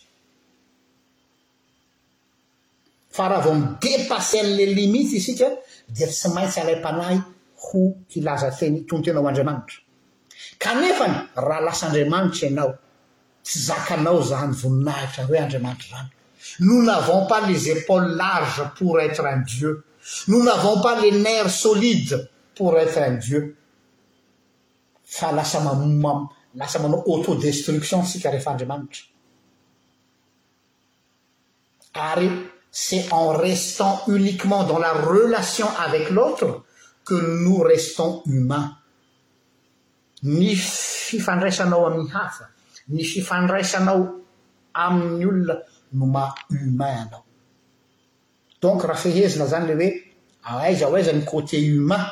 Fa raha vao mi-depasser an'ilay limite isika dia tsy maintsy alaim-panahy ho hilaza teny toy ny tena ho Andriamanitra. Kanefa raha lasa Andriamanitra ianao, tsy zakanao izany voninahitra hoe Andriamanitra izany. Nous n'avons pas les épaules larges pour être un Dieu. Nous n'avons pas les nerfs solides pour être un Dieu. Fa lasa lasa manao auto-destruction isika rehefa Andriamanitra. Ary c'est en restant uniquement dans la relation avec l'autre que nous restons humains. Ny fifandraisanao amin'ny hafa, ny fifandraisanao amin'ny olona no maha humain anao. Donc raha fehezina zany le hoe aiza ho aiza ny côté humain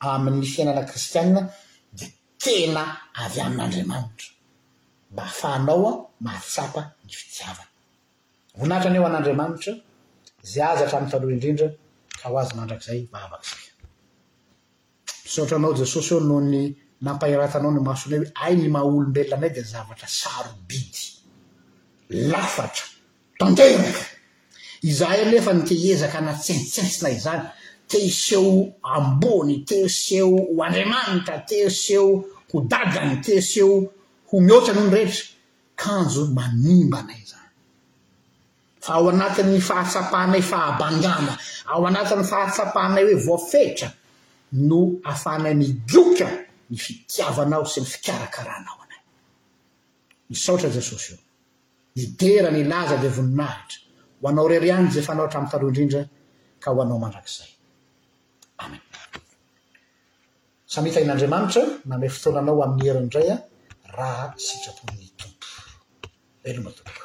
amin'ny fiainana kristianina dia tena avy amin'Andriamanitra, mba hafahanao mahatsapa ny fitiavany. Vonatra anie ho an'Andriamanitra izay azy hatramin'ny taloha indrindra ka ho azy mandrakizay vavak'izay. Misaotra anao Jesosy ô noho ny nampahiratanao ny masonay hoe hay ny maha olombelona anay dia zavatra sarobidy, lafatra Tanteraka! Izahay aloha efa nite-hiezaka hanatsentsentsina izany, te-hiseho ambony, te-hiseho ho Andriamanitra, te-hiseho ho dadany, te-hiseho ho mihoatra noho ny rehetra, kanjo manimbana izany. Fa ao anatin'ny fahatsapanay fahabangana, ao anatin'ny fahatsapanay hoe voafetra, no ahafahanay migoka ny fitiavanao sy ny fikarakaranao anay. Misaotra Jesosy o! hidera ny laza ilay voninahitra, ho anao irery ihany izay fanao hatramin'ny taloha indrindra ka ho anao mandrakizay. Amen. Samia tahian'Andriamanitra nanome fotoana anao amin'ny heriny indray aho raha sitrapon'ny Tompo. Veloma tompoko.